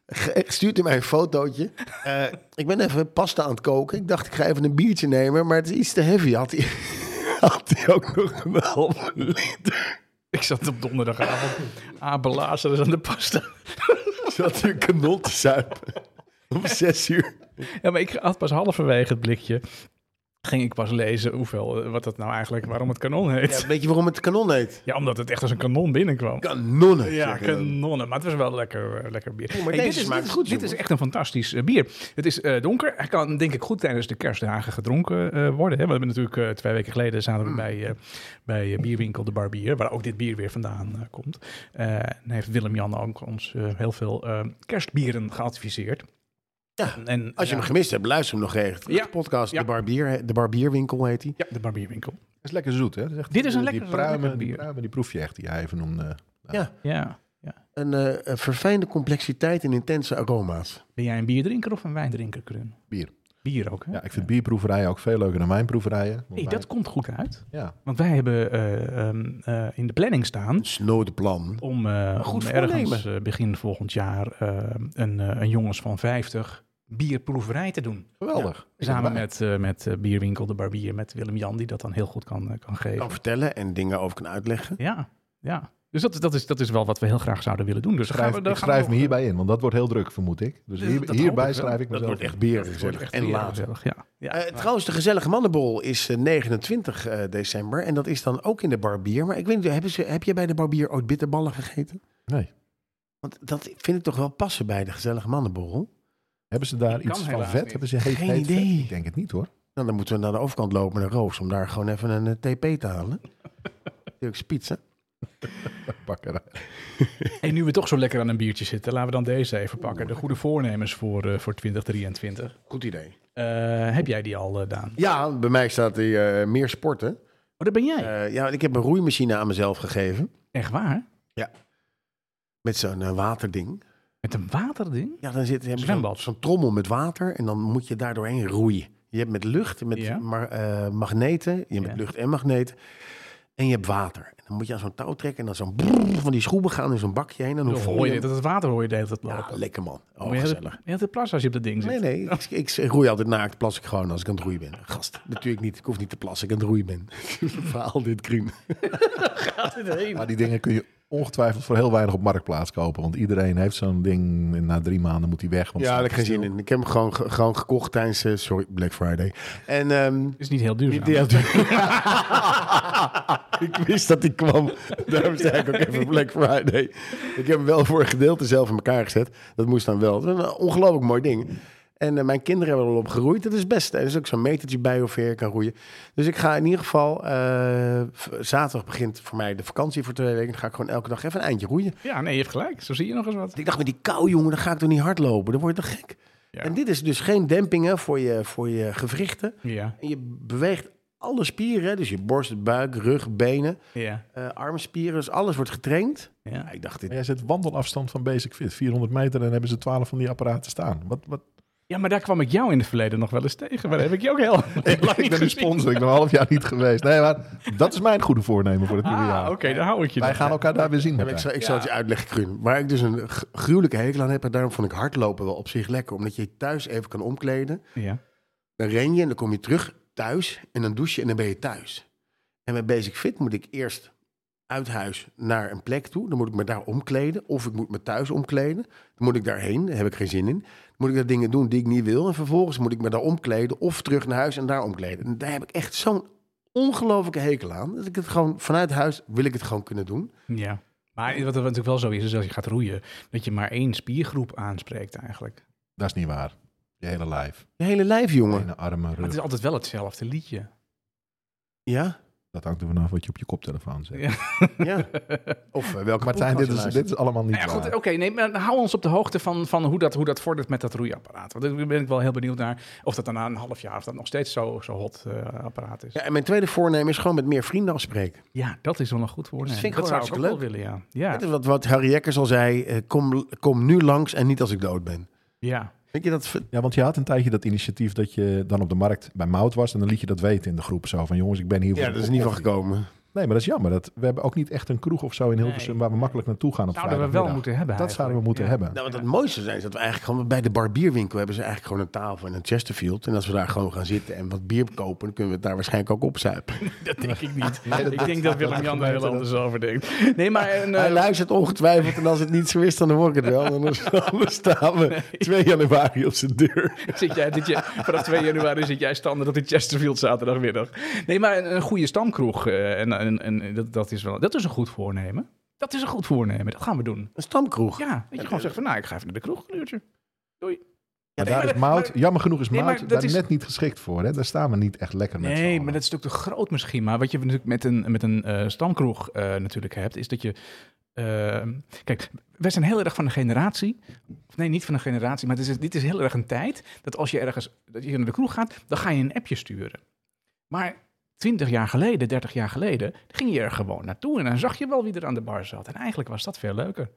Ge- Stuurt hij mij een fotootje. Eh, ik ben even pasta aan het koken. Ik dacht, ik ga even een biertje nemen, maar het is iets te heavy. Had hij, had hij ook nog een halve liter. Ik zat op donderdagavond abelazers aan de pasta. Hij een kanon te zuipen. Om zes uur. Ja, maar ik had pas halverwege het blikje. Ging ik pas lezen hoeveel, eh, wat dat nou eigenlijk, waarom het kanon heet. Ja, Ja, weet je waarom het kanon heet? omdat het echt als een kanon binnenkwam. Kanonnen. Ja, kanonnen. Maar het was wel lekker, eh, lekker bier. Oh, maar Hey, deze dit is, smaakt dit, goed, Dit is echt een fantastisch eh, bier. Het is donker. Hij kan denk ik goed tijdens de kerstdagen gedronken worden. Hè? We hebben natuurlijk twee weken geleden zaten Mm. we bij, eh, bij eh, Bierwinkel de Barbier. Waar ook dit bier weer vandaan komt. En heeft Willem-Jan ook ons heel veel kerstbieren geadviseerd. Ja, En, Als je ja, hem gemist hebt, luister hem nog echt. Ja. De podcast, Ja. de, barbier, de Barbierwinkel heet hij. Ja, de Barbierwinkel. Dat is lekker zoet, hè? Dat echt- Dit is een die lekker- pruimen, lekker die bier. pruimen, die proef je echt, die hij even noemde. Ja. Ja. Een, eh, een verfijnde complexiteit en intense aroma's. Ben jij een bierdrinker of een wijndrinker, Krun? Bier. Bier ook, hè? Ja, ik vind bierproeverijen ook veel leuker dan wijnproeverijen. Wij- dat komt goed uit. Ja, Want wij hebben eh, ehm, eh, in de planning staan snode plan. om, eh, goed om ergens begin volgend jaar een, een jongens van 50 bierproeverij te doen. geweldig. Samen met, eh, met eh, Bierwinkel de Barbier, met Willem-Jan, die dat dan heel goed kan, eh, kan geven. Kan vertellen en dingen over kan uitleggen. Ja, ja. Dus dat, is- dat, is, dat is wel wat we heel graag zouden willen doen. Dus Schrijf, gaan we, dan ik gaan we schrijf me hierbij in, want dat wordt heel druk, vermoed ik. Dus hier, hierbij schrijf ik Dat mezelf wordt echt in. bier Dat wordt gezellig. echt En weer later. ja. ja. Eh, trouwens, de gezellige mannenbol is eh, 29 eh, december. En dat is dan ook in de barbier. Maar ik weet niet, hebben ze, heb je bij de barbier ooit bitterballen gegeten? Nee. Want dat vind ik toch wel passen bij de gezellige mannenborrel. Hebben ze daar iets van vet? niet. Hebben ze heet, Geen heet vet? idee. Ik denk het niet hoor. Nou, dan moeten we naar de overkant lopen naar Roos. Om daar gewoon even een eh, TP te halen. Turkse pizza. Bakkerij. En nu we toch zo lekker aan een biertje zitten, laten we dan deze even pakken. De goede voornemens voor, eh, voor 2023. Goed idee. Eh, heb jij die al, eh, Daan? Ja, bij mij staat eh, meer sporten. Oh, dat ben jij. Eh, ja, ik heb een roeimachine aan mezelf gegeven. Echt waar? Met zo'n waterding. Met een waterding? Ja, dan zit je zo'n Zwembad. zo'n trommel met water. En dan moet je daar doorheen roeien. Je hebt met lucht, met Ja. ma- eh, magneten. Je hebt met lucht en magneten. En je hebt water. En dan moet je aan zo'n touw trekken. En dan zo'n brrr van die schroeven gaan in zo'n bakje heen. En dan hoor je dat het water hoor je de hele tijd Ja, lekker man. Oh, gezellig. Je hebt het plas als je op dat ding zit. Nee, nee. Ik, ik, ik roei altijd naakt. Plas ik gewoon als ik aan het roeien ben. Gast, natuurlijk niet. Ik hoef niet te plassen ik aan het roeien ben. Verhaal dit, Krien. Maar die dingen kun je ongetwijfeld voor heel weinig op Marktplaats kopen. Want iedereen heeft zo'n ding en na drie maanden moet hij weg. Want Ja, daar het heb ik geen zin in. Ik heb hem gewoon, ge- gewoon gekocht tijdens, eh, sorry, Black Friday. En ehm, Is niet heel had- ik wist dat die kwam. Daarom zei ik ook even Black Friday. Ik heb hem wel voor een gedeelte zelf in elkaar gezet. Dat moest dan wel. Dat is een ongelooflijk mooi ding. En eh, mijn kinderen hebben er al op geroeid. Dat is best. Er is ook zo'n metertje bij ver je kan roeien. Dus ik ga in ieder geval... eh, zaterdag begint voor mij de vakantie voor twee weken. Dan ga ik gewoon elke dag even een eindje roeien. Ja, nee, je hebt gelijk. Zo zie je nog eens wat. Ik dacht met die kou, jongen, dan ga ik toch niet hardlopen. Dan word je toch gek? Ja. En dit is dus geen dempingen voor je, voor je gewrichten. Ja, En je beweegt alle spieren, hè, dus je borst, buik, rug, benen, ja, eh armspieren, dus alles wordt getraind. ja. Ja, ik dacht, dit, Maar jij zet wandelafstand van Basic Fit, 400 meter, en hebben ze 12 van die apparaten staan. Wat, wat? Ja, maar daar kwam ik jou in het verleden nog wel eens tegen. Maar daar heb ik je ook heel lang Ik niet ben gezien. sponsor, ik ben een half jaar niet geweest. Nee, maar dat is mijn goede voornemen voor het nieuwe Ah, jaar. oké, daar hou ik je Wij dan. gaan elkaar daar weer zien. Ja, ik zal, ik zal het je uitleggen, Kruun. Waar ik dus een gruwelijke hekel aan heb, en daarom vond ik hardlopen wel op zich lekker, omdat je je thuis even kan omkleden. Ja. Dan ren je en dan kom je terug thuis en dan douche je en dan ben je thuis. En met Basic Fit moet ik eerst uit huis naar een plek toe. Dan moet ik me daar omkleden. Of ik moet me thuis omkleden. Dan moet ik daarheen. Daar heb ik geen zin in. Dan moet ik daar dingen doen die ik niet wil. En vervolgens moet ik me daar omkleden. Of terug naar huis en daar omkleden. En daar heb ik echt zo'n ongelofelijke hekel aan. Dat ik het gewoon vanuit huis wil ik het gewoon kunnen doen. ja. Maar wat er natuurlijk wel zo is, is als je gaat roeien, dat je maar één spiergroep aanspreekt eigenlijk. Dat is niet waar. Je hele lijf. Je hele lijf, jongen. Benen, armen, Maar het rug. is altijd wel hetzelfde liedje. Ja? Dat hangt er vanaf wat je op je koptelefoon zet. Ja. Ja. Of eh, welke Martijn, dit is, dit is allemaal niet Nou ja, goed, waar. oké, nee, maar hou ons op de hoogte van, van hoe, dat, hoe dat vordert met dat roeiapparaat. Want daar ben ik wel heel benieuwd naar of dat dan na een half jaar of dat nog steeds zo, zo hot eh, apparaat is. Ja, en mijn tweede voornemen is gewoon met meer vrienden afspreken. Ja, dat is wel een goed voornemen. Dat vind ik dat gewoon zou ik ook wel willen, ja. Ja, wat, wat Harry Jekkers al zei, eh, kom, kom nu langs en niet als ik dood ben. ja. Weet je dat? Ja, want je had een tijdje dat initiatief dat je dan op de markt bij Mout was. En dan liet je dat weten in de groep. Zo van, jongens, ik ben hier voor Ja, dat is niet van gekomen. Nee, maar dat is jammer. Dat, we hebben ook niet echt een kroeg of zo in Hilversum... Nee. waar we makkelijk naartoe gaan op Zouden we wel moeten hebben Dat zouden we moeten Ja. hebben. Nou, wat het mooiste zijn is dat we eigenlijk gewoon bij de barbierwinkel hebben ze eigenlijk gewoon een tafel en een Chesterfield. En als we daar gewoon gaan zitten en wat bier kopen, dan kunnen we het daar waarschijnlijk ook opzuipen. Dat denk ik niet. Nee, dat- ik denk dat Willem-Jan daar heel dat- anders over denkt. Nee, maar... Een, Hij eh, luistert ongetwijfeld en als het niet zo is, dan hoor ik het wel. En dan staan we 2 januari op zijn deur. zit jij, dit je, vanaf 2 januari zit jij standaard op de Chesterfield zaterdagmiddag. Nee, maar een, een goede stamkroeg. eh, en, en, en dat, dat, is wel, dat is een goed voornemen. Dat is een goed voornemen. Dat gaan we doen. Een stamkroeg. Ja, dat je gewoon zegt van, nou, ik ga even naar de kroeg een uurtje. Maar nee, daar maar- is Mout, maar- jammer genoeg is Nee, Mout maar dat daar is- net niet geschikt voor. Hè? Daar staan we niet echt lekker met Nee, maar dat is natuurlijk te groot misschien. Maar wat je natuurlijk met een, met een eh, stamkroeg eh, natuurlijk hebt, is dat je... eh, kijk, wij zijn heel erg van een generatie. Of nee, niet van een generatie, maar dit is, dit is heel erg een tijd... dat als je ergens dat je naar de kroeg gaat, dan ga je een appje sturen. Maar 20 jaar geleden, 30 jaar geleden, ging je er gewoon naartoe... en dan zag je wel wie er aan de bar zat. En eigenlijk was dat veel leuker.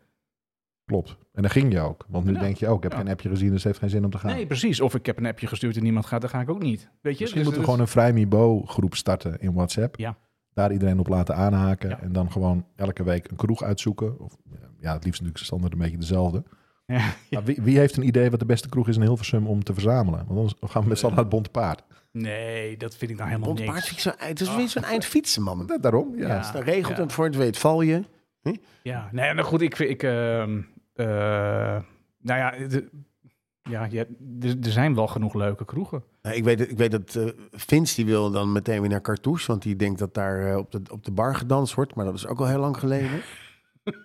Klopt. En dan ging je ook. Want nu Ja. denk je ook, ik heb Ja. geen appje gezien, dus het heeft geen zin om te gaan. Nee, precies. Of ik heb een appje gestuurd en niemand gaat, dan ga ik ook niet. Weet je? Misschien Dus- moeten we dus- gewoon een Vrijmibo groep starten in WhatsApp. Ja. Daar iedereen op laten aanhaken. Ja. En dan gewoon elke week een kroeg uitzoeken. Of, ja, het liefst natuurlijk standaard een beetje dezelfde. Ja. Maar wie, wie heeft een idee wat de beste kroeg is in Hilversum om te verzamelen? Want anders gaan we met z'n allen naar het Bonte Paard. Nee, dat vind ik nou helemaal Bonte niks. paard vind ik zo, het is weer zo'n eind fietsen, man. Da- Daarom, ja. Ja. Als het dan regelt Ja. en voor het weet val je. Ja, nee, nou goed, ik vind, ik, ehm, eh, nou ja, de- ja, je, er, er zijn wel genoeg leuke kroegen. Nou, ik, weet, dat- ik weet dat eh Vince die wil dan meteen weer naar Cartouche, want die denkt dat daar eh, op, de, op de bar gedanst wordt. Maar dat is ook al heel lang geleden.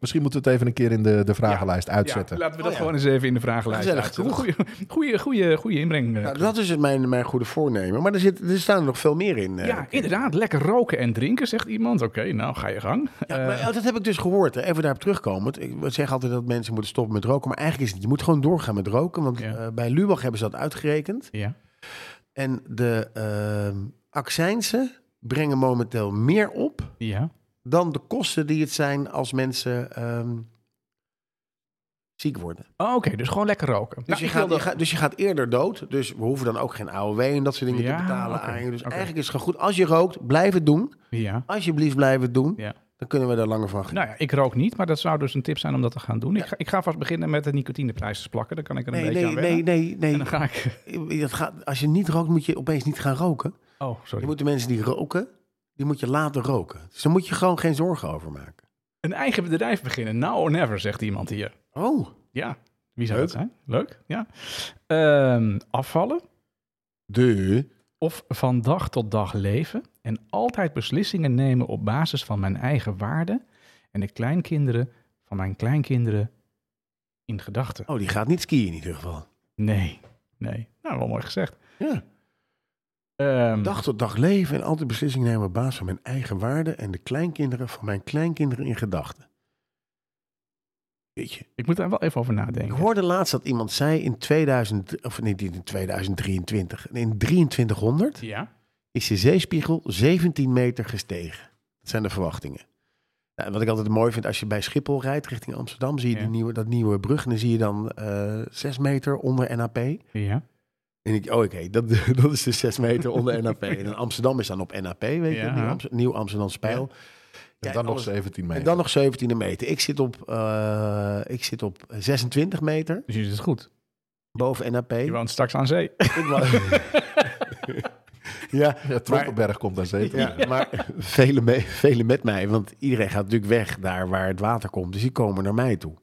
Misschien moeten we het even een keer in de, de vragenlijst uitzetten. Ja, laten we dat Oh ja. gewoon eens even in de vragenlijst Gezellig, uitzetten. Goeie, goeie, goeie, goeie inbreng. eh. Nou, dat is het mijn, mijn goede voornemen. Maar er, zit, er staan er nog veel meer in. eh. ja, inderdaad, lekker roken en drinken, zegt iemand. Oké, nou, ga je gang. Ja, Eh, maar, oh, dat heb ik dus gehoord. Hè. Even daarop terugkomend. Ik zeg altijd dat mensen moeten stoppen met roken. Maar eigenlijk is het niet. Je moet gewoon doorgaan met roken. Want Ja. eh, bij Lubach hebben ze dat uitgerekend. ja. En de accijnsen brengen momenteel meer op ja. Dan de kosten die het zijn als mensen ehm, ziek worden. Oh, Oké, dus gewoon lekker roken. Dus, Nou, je gaat, wilde- je gaat, dus je gaat eerder dood. Dus we hoeven dan ook geen AOW en dat soort dingen Ja, te betalen aan je. Dus eigenlijk is het gewoon goed. Als je rookt, blijf het doen. Ja. Alsjeblieft, blijf het doen. Ja. Dan kunnen we er langer van genieten. Nou ja, ik rook niet, maar dat zou dus een tip zijn om dat te gaan doen. Ik, ga, ik ga vast beginnen met de nicotineprijsjes plakken. Dan kan ik er een nee, beetje nee, aan nee, wennen. nee, nee. En dan ga ik... Dat gaat, als je niet rookt, moet je opeens niet gaan roken. Oh, sorry. Je moet de mensen die roken, die moet je laten roken. Dus daar moet je gewoon geen zorgen over maken. Een eigen bedrijf beginnen. Now or never, zegt iemand hier. Oh, Ja, wie zou Leuk. dat zijn? Leuk, ja. Ehm, afvallen de. of van dag tot dag leven en altijd beslissingen nemen op basis van mijn eigen waarden en de kleinkinderen van mijn kleinkinderen in gedachten. Oh, die gaat niet skiën in ieder geval. Nee, nee. Nou, wel mooi gezegd. Ja. Ehm, Dag tot dag leven en altijd beslissingen nemen op basis van mijn eigen waarden en de kleinkinderen van mijn kleinkinderen in gedachten. Weet je. ik moet daar wel even over Ik nadenken. hoorde laatst dat iemand zei in 2000, of niet in 2023, in 2300 Ja? is de zeespiegel 17 meter gestegen. Dat zijn de verwachtingen. Nou, wat ik altijd mooi vind, als je bij Schiphol rijdt richting Amsterdam, zie je Ja. die nieuwe, dat nieuwe brug en dan zie je dan eh 6 meter onder NAP. Ja? En ik, oh oké, dat, dat is dus 6 meter onder NAP. En Amsterdam is dan op NAP, weet je. Nieuw, Amst- Nieuw Amsterdam Spijl. En dan nog alles- 17 meter. En dan nog 17 meter. Ik zit op, eh, ik zit op 26 meter Dus je het goed. boven NAP. Je woont straks aan zee. Ik ja, Ja, Trompenberg komt daar zeker. Ja, maar velen met mij, want iedereen gaat natuurlijk weg daar waar het water komt. Dus die komen naar mij toe.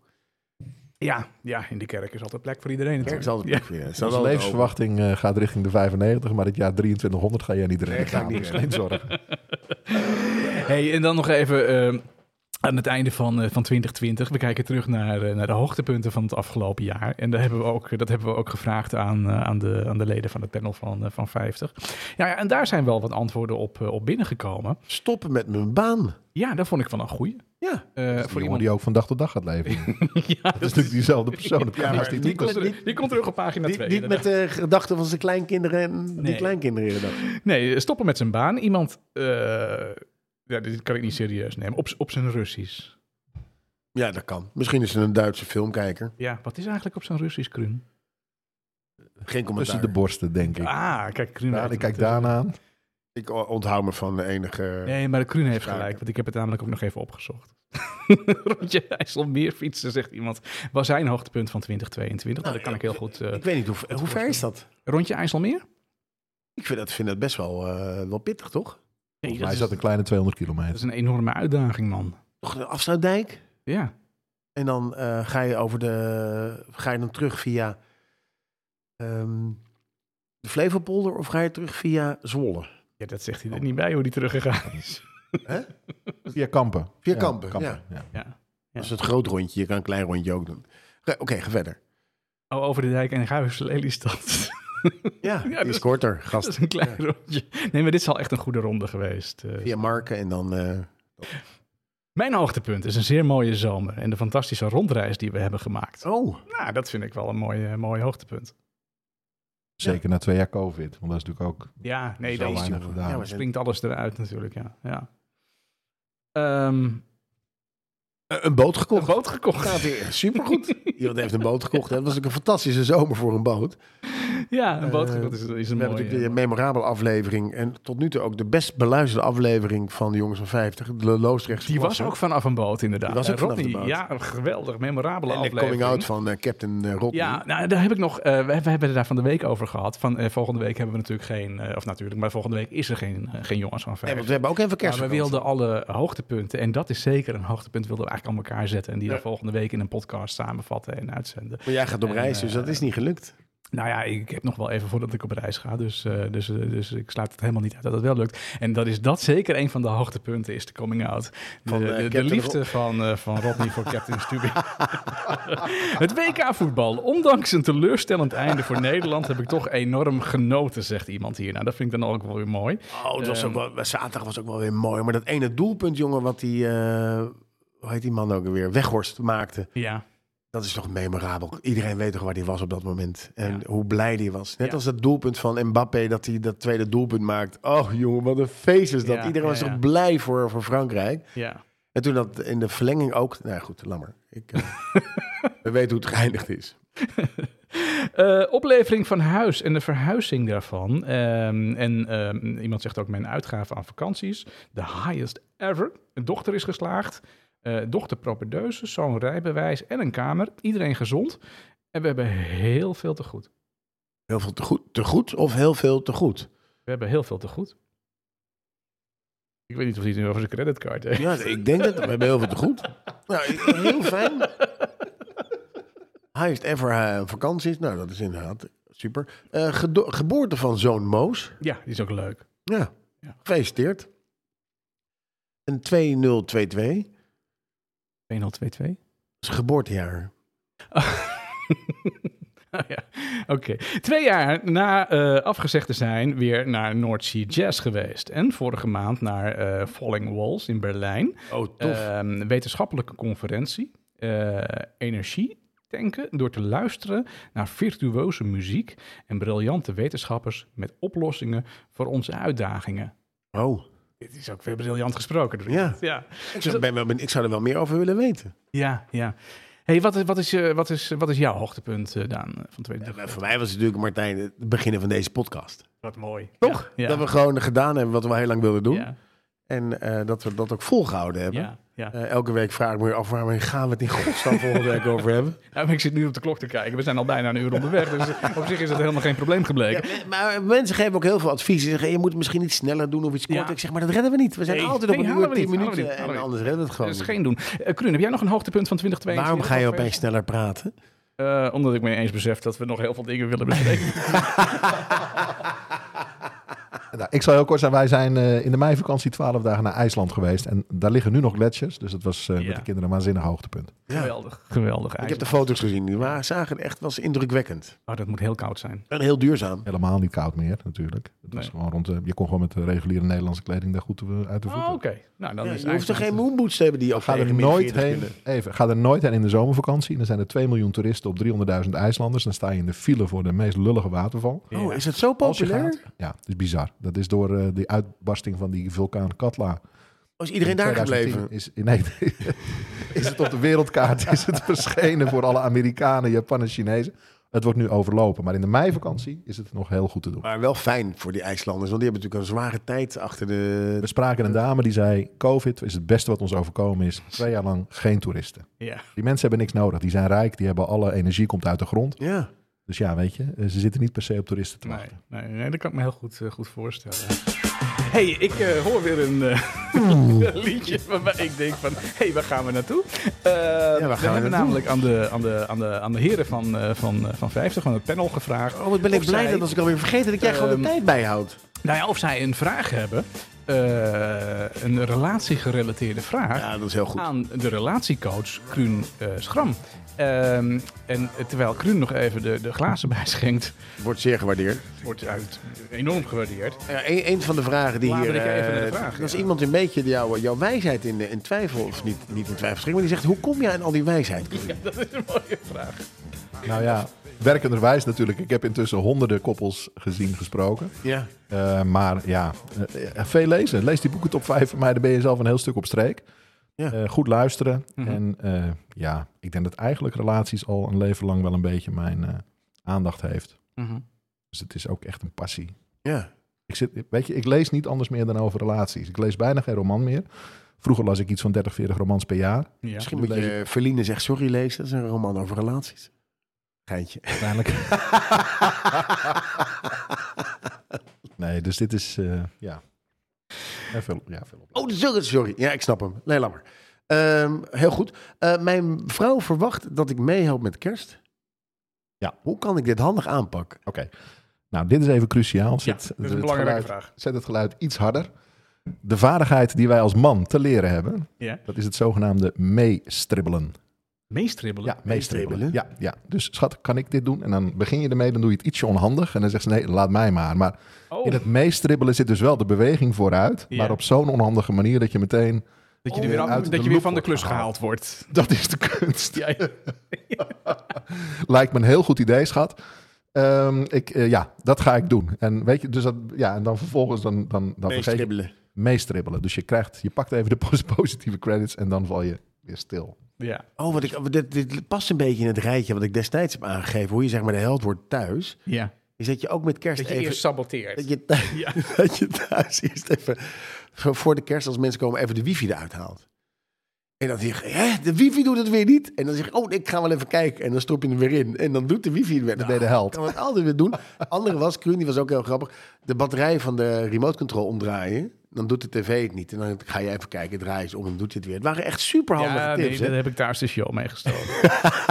Ja, ja, in de kerk is altijd plek voor iedereen Kerk is altijd Ja. ja. Onze Dus levensverwachting eh, gaat richting de 95, maar het jaar 2300 ga jij niet redden. Nee, ga niet geen zorgen. Hey, en dan nog even. ehm, aan het einde van, eh, van 2020. We kijken terug naar, eh, naar de hoogtepunten van het afgelopen jaar. En daar hebben we ook, dat hebben we ook gevraagd aan, eh, aan, de, aan de leden van het panel van, van 50. Ja, ja, en daar zijn wel wat antwoorden op, op binnengekomen. Stoppen met mijn baan. Ja, dat vond ik wel een goeie. Ja. Eh, Dat is die voor jongen iemand die ook van dag tot dag gaat leven. ja, Dat is natuurlijk diezelfde persoon. Dat Ja, maar die komt terug, die komt terug op pagina Niet, 2. niet met de gedachten van zijn kleinkinderen en die kleinkinderen in gedachten. Nee, stoppen met zijn baan. Iemand, eh, ja, dit kan ik niet serieus nemen, op, op zijn Russisch. Ja, dat kan. Misschien is het een Duitse filmkijker. Ja, wat is eigenlijk op zijn Russisch, Kruun? Geen commentaar. Tussen de borsten, denk ik. Ah, kijk, Kruun Ja, ik kijk daarna aan. Ik onthoud me van de enige... Nee, maar de Kruun heeft gelijk, want ik heb het namelijk ook nog even opgezocht. Rondje IJsselmeer fietsen, zegt iemand, was zijn hoogtepunt van 2022. Nou, dat kan ik heel goed. eh, Ik weet niet, hoe, hoe ver is dat? rondje IJsselmeer? Ik vind dat, vind dat best wel, eh, wel pittig, toch? Nee, Volgens dat mij is, zat een kleine 200 dat kilometer. is een enorme uitdaging, man. Toch de afsluitdijk? Ja, En dan eh, ga je over de... Ga je dan terug via... ehm, de Flevopolder of ga je terug via Zwolle? Ja dat zegt hij er niet bij hoe die teruggegaan is. Via Kampen. Via Kampen, ja. Ja. Ja. Dat is het groot rondje. Je kan een klein rondje ook doen. Oké, ga verder. Oh, over de dijk en Guis, Lelystad. Ja, Ja, die dat is korter, dat gast. is een klein rondje. Nee, maar dit is al echt een goede ronde geweest. eh. Via Marken en dan... eh, Mijn hoogtepunt is een zeer mooie zomer en de fantastische rondreis die we hebben gemaakt. Oh, Nou, dat vind ik wel een mooi, mooi hoogtepunt. Zeker na twee jaar COVID. Want dat is natuurlijk ook Ja, nee, zo dat weinig jongen. gedaan. Ja, maar- springt alles eruit natuurlijk, ja. ja. Ehm, een boot een gekocht. boot gekocht. Gaat weer supergoed. Iemand heeft een boot gekocht. hè. Dat was ook een fantastische zomer voor een boot. Ja, een boot Eh, gekocht is, is We een hebben natuurlijk de memorabele aflevering. En tot nu toe ook de best beluisterde aflevering van de Jongens van 50. De Loosdrechtse Die was ook vanaf een boot, inderdaad. Die was ook Eh, vanaf de Rodney, boot. Ja, een geweldig, memorabele En de aflevering. coming out van eh, Captain eh, Rodney. Ja, nou, daar heb ik nog. eh, we, hebben het daar van de week over gehad. Van eh, volgende week hebben we natuurlijk geen. eh, of natuurlijk, maar volgende week is er geen, eh, geen jongens van Nee, vijf. want we hebben ook even maar we wilden alle hoogtepunten. En dat is zeker een hoogtepunt. Wilden we eigenlijk aan elkaar zetten. En die Ja. dan volgende week in een podcast samenvatten en uitzenden. Maar jij gaat op En, reis, dus eh, dat is niet gelukt. Nou ja, ik heb nog wel even voordat ik op reis ga. Dus, eh, dus, eh, dus ik sluit het helemaal niet uit dat het wel lukt. En dat is dat zeker een van de hoogtepunten, is de coming out. De, Van, eh, de, liefde van, van Rodney voor Captain Stubing. het WK-voetbal. Ondanks een teleurstellend einde voor Nederland heb ik toch enorm genoten, zegt iemand hier. Nou, dat vind ik dan ook wel weer mooi. Oh, het was Ehm, ook wel, zaterdag was ook wel weer mooi. Maar dat ene doelpunt, jongen, wat die... eh, hoe heet die man ook weer? Weghorst maakte. Ja, Dat is toch memorabel. Iedereen weet toch waar hij was op dat moment. En Ja. hoe blij hij was. Net Ja. als dat doelpunt van Mbappé, dat hij dat tweede doelpunt maakt. Oh jongen, wat een feest is dat. Ja, Iedereen was toch blij voor, voor Frankrijk. ja. En toen dat in de verlenging ook... Nou goed, laat maar. Ik, eh, we weten hoe het geëindigd is. Eh, oplevering van huis en de verhuizing daarvan. Ehm, en ehm, iemand zegt ook mijn uitgaven aan vakanties. The highest ever. Een dochter is geslaagd. Eh, dochter propedeuse, zo'n rijbewijs en een kamer. Iedereen gezond. En we hebben heel veel te goed. Heel veel te goed, te goed of heel veel te goed? We hebben heel veel te goed. Ik weet niet of hij het nu over zijn creditcard heeft. Ja, ik denk dat we hebben heel veel te goed. Nou, heel fijn. Highest ever eh, vakanties. Nou, dat is inderdaad super. Eh, geboorte van zoon Moos. Ja, die is ook leuk. Ja, Ja. gefeliciteerd. Een 2022. 2022. Dat is geboortejaar. Ah, ja. Oké. Twee jaar na eh, afgezegd te zijn, weer naar North Sea Jazz geweest. En vorige maand naar eh, Falling Walls in Berlijn. Oh, tof. Ehm, wetenschappelijke conferentie. eh, energie tanken door te luisteren naar virtuoze muziek en briljante wetenschappers met oplossingen voor onze uitdagingen. oh. Dit is ook weer briljant gesproken. Ja. ja. Ik zou, ben wel, ben- ik zou er wel meer over willen weten. Ja, ja. Hey, wat, is, wat, is, eh, wat, is, wat is jouw hoogtepunt, eh, Daan, eh, van 2020? Maar voor mij was het natuurlijk, Martijn, het beginnen van deze podcast. Wat mooi. Toch? Ja. Dat we gewoon gedaan hebben wat we al heel lang wilden doen. Ja, En eh, dat we dat ook volgehouden hebben. Ja. Eh, elke week vraag ik me weer af waar we gaan we het in godsnaam volgende week over hebben. Ja, maar ik zit nu op de klok te kijken. We zijn al bijna een uur onderweg. Dus eh, op zich is het helemaal geen probleem gebleken. Ja, maar mensen geven ook heel veel advies. Ze zeggen, je moet misschien iets sneller doen of iets korter. Ik zeg, maar dat redden we niet. We zijn Nee, altijd op een uur, tien minuten. niet, En anders redden we het Dat gewoon is niet. geen doen. Uh, Kruun, heb jij nog een hoogtepunt van 2022? Waarom ga je eh, opeens sneller praten? eh, omdat ik me eens besef dat we nog heel veel dingen willen bespreken. Nou, ik zal heel kort zijn, wij zijn eh, in de meivakantie twaalf dagen naar IJsland geweest. En daar liggen nu nog gletsjers. Dus dat was eh, Ja. met de kinderen een waanzinnig hoogtepunt. Geweldig. Geweldig. Ik heb de foto's gezien. Die waren, zagen echt was indrukwekkend. Oh, dat moet heel koud zijn. En heel duurzaam. Helemaal niet koud meer natuurlijk. Het was Nee. gewoon rond, de- je kon gewoon met de reguliere Nederlandse kleding daar goed eh, uit de voeten. Oh, oké. Nou, dan Ja, is je hoeft er geen moonboots te hebben die ook Ga er nooit 40 heen. kunnen. Even, ga er nooit heen in de zomervakantie. Dan zijn er 2 miljoen toeristen op 300.000 IJslanders. Dan sta je in de file voor de meest lullige waterval. Ja. Oh, is het zo populair? gaat- ja, het is bizar. Dat is door eh, die uitbarsting van die vulkaan Katla. Oh, is iedereen daar 2010 gebleven? Is, nee, is het op de wereldkaart is het verschenen voor alle Amerikanen, Japanen, Chinezen. Het wordt nu overlopen. Maar in de meivakantie is het nog heel goed te doen. Maar wel fijn voor die IJslanders, want die hebben natuurlijk een zware tijd achter de... We spraken een dame die zei: COVID is het beste wat ons overkomen is. Twee jaar lang geen toeristen. Ja. Die mensen hebben niks nodig. Die zijn rijk, die hebben alle energie, komt uit de grond. Ja. Dus ja, weet je, eh, ze zitten niet per se op toeristen te Nee, wachten. nee, nee, dat kan ik me heel goed, eh, goed voorstellen. hey, ik eh, hoor weer een eh, liedje waarbij ik denk van... Hé, hey, waar gaan we naartoe? Waar gaan we we hebben naartoe? namelijk aan de, aan, de, aan, de, aan de heren van, eh, van, eh, van 50, van het panel gevraagd... Oh, wat ben ik blij zij- dat als ik alweer vergeten dat jij gewoon de Ehm, tijd bijhoudt. Nou ja, of zij een vraag hebben, eh, een relatiegerelateerde vraag... Ja, dat is heel goed. aan de relatiecoach Kruun eh, Schram. Ehm, en terwijl Kruun nog even de, de glazen bijschenkt, Wordt zeer gewaardeerd. wordt uit enorm gewaardeerd. Ja, een, een van de vragen die Laat hier... ik even eh, de vraag, dat is ja. iemand een beetje jouw, jouw wijsheid in, in twijfel... Of niet, niet in twijfel strengt, maar die zegt... Hoe kom jij aan al die wijsheid? Ja, dat is een mooie vraag. Nou ja, werkenderwijs natuurlijk. Ik heb intussen honderden koppels gezien, gesproken. Ja. Eh, maar ja, eh, eh, veel lezen. Lees die boeken top 5 van mij, dan ben je zelf een heel stuk op streek. Ja. Eh, goed luisteren. Mhm. En eh, ja, ik denk dat eigenlijk relaties al een leven lang wel een beetje mijn eh, aandacht heeft. Mhm. Dus het is ook echt een passie. Ja. Ik, zit, weet je, ik lees niet anders meer dan over relaties. Ik lees bijna geen roman meer. Vroeger las ik iets van 30, 40 romans per jaar. Ja. Misschien moet je Verline zegt sorry lezen. Dat is een roman over relaties. Geintje. Uiteindelijk. nee, dus dit is, eh, ja. Ja, veel, ja, veel op. Oh, sorry, sorry. Ja, ik snap hem. Nee, laat maar. Ehm, heel goed. Eh, mijn vrouw verwacht dat ik meehelp met kerst. Ja. Hoe kan ik dit handig aanpakken? Oké. Nou, dit is even cruciaal. Ja, Zet, dat is het een belangrijke geluid, vraag. zet het geluid iets harder. De vaardigheid die wij als man te leren hebben, Ja. dat is het zogenaamde meestribbelen. Meestribbelen. Ja, meestribbelen. Ja, ja. Dus schat, kan ik dit doen? En dan begin je ermee, dan doe je het ietsje onhandig. En dan zegt ze, nee, laat mij maar. Maar Oh, in het meestribbelen zit dus wel de beweging vooruit. Ja. Maar op zo'n onhandige manier dat je meteen... dat je, er weer, uit af- de dat je weer loop van de klus gehaald. wordt. Dat is de kunst. Ja, ja. Lijkt me een heel goed idee, schat. Ehm, ik, eh, ja, dat ga ik doen. En weet je, dus dat, ja, en dan vervolgens dan, dan, dan Meestribbelen. meestribbelen. Dus je krijgt, je pakt even de pos- positieve credits en dan val je weer stil. Ja. Oh, wat ik, dit, dit past een beetje in het rijtje wat ik destijds heb aangegeven. Hoe je zeg maar de held wordt thuis. ja. Is dat je ook met kerst Dat je even... eerst saboteert. dat, je thuis, Ja. dat je thuis eerst even... Voor de kerst als mensen komen even de wifi eruit haalt. En dan zeg je, hè, de wifi doet het weer niet. En dan zeg je, oh, ik ga wel even kijken. En dan stop je hem weer in. En dan doet de wifi het weer. Dan ben je de held. kan het altijd weer doen. Andere was, Kruun, die was ook heel grappig. De batterij van de remote control omdraaien. Dan doet de tv het niet. En dan ga je even kijken, draai eens om en doet je het weer. Het waren echt super handige Ja, nee, tips. hè? dat heb ik thuis de show meegestoken.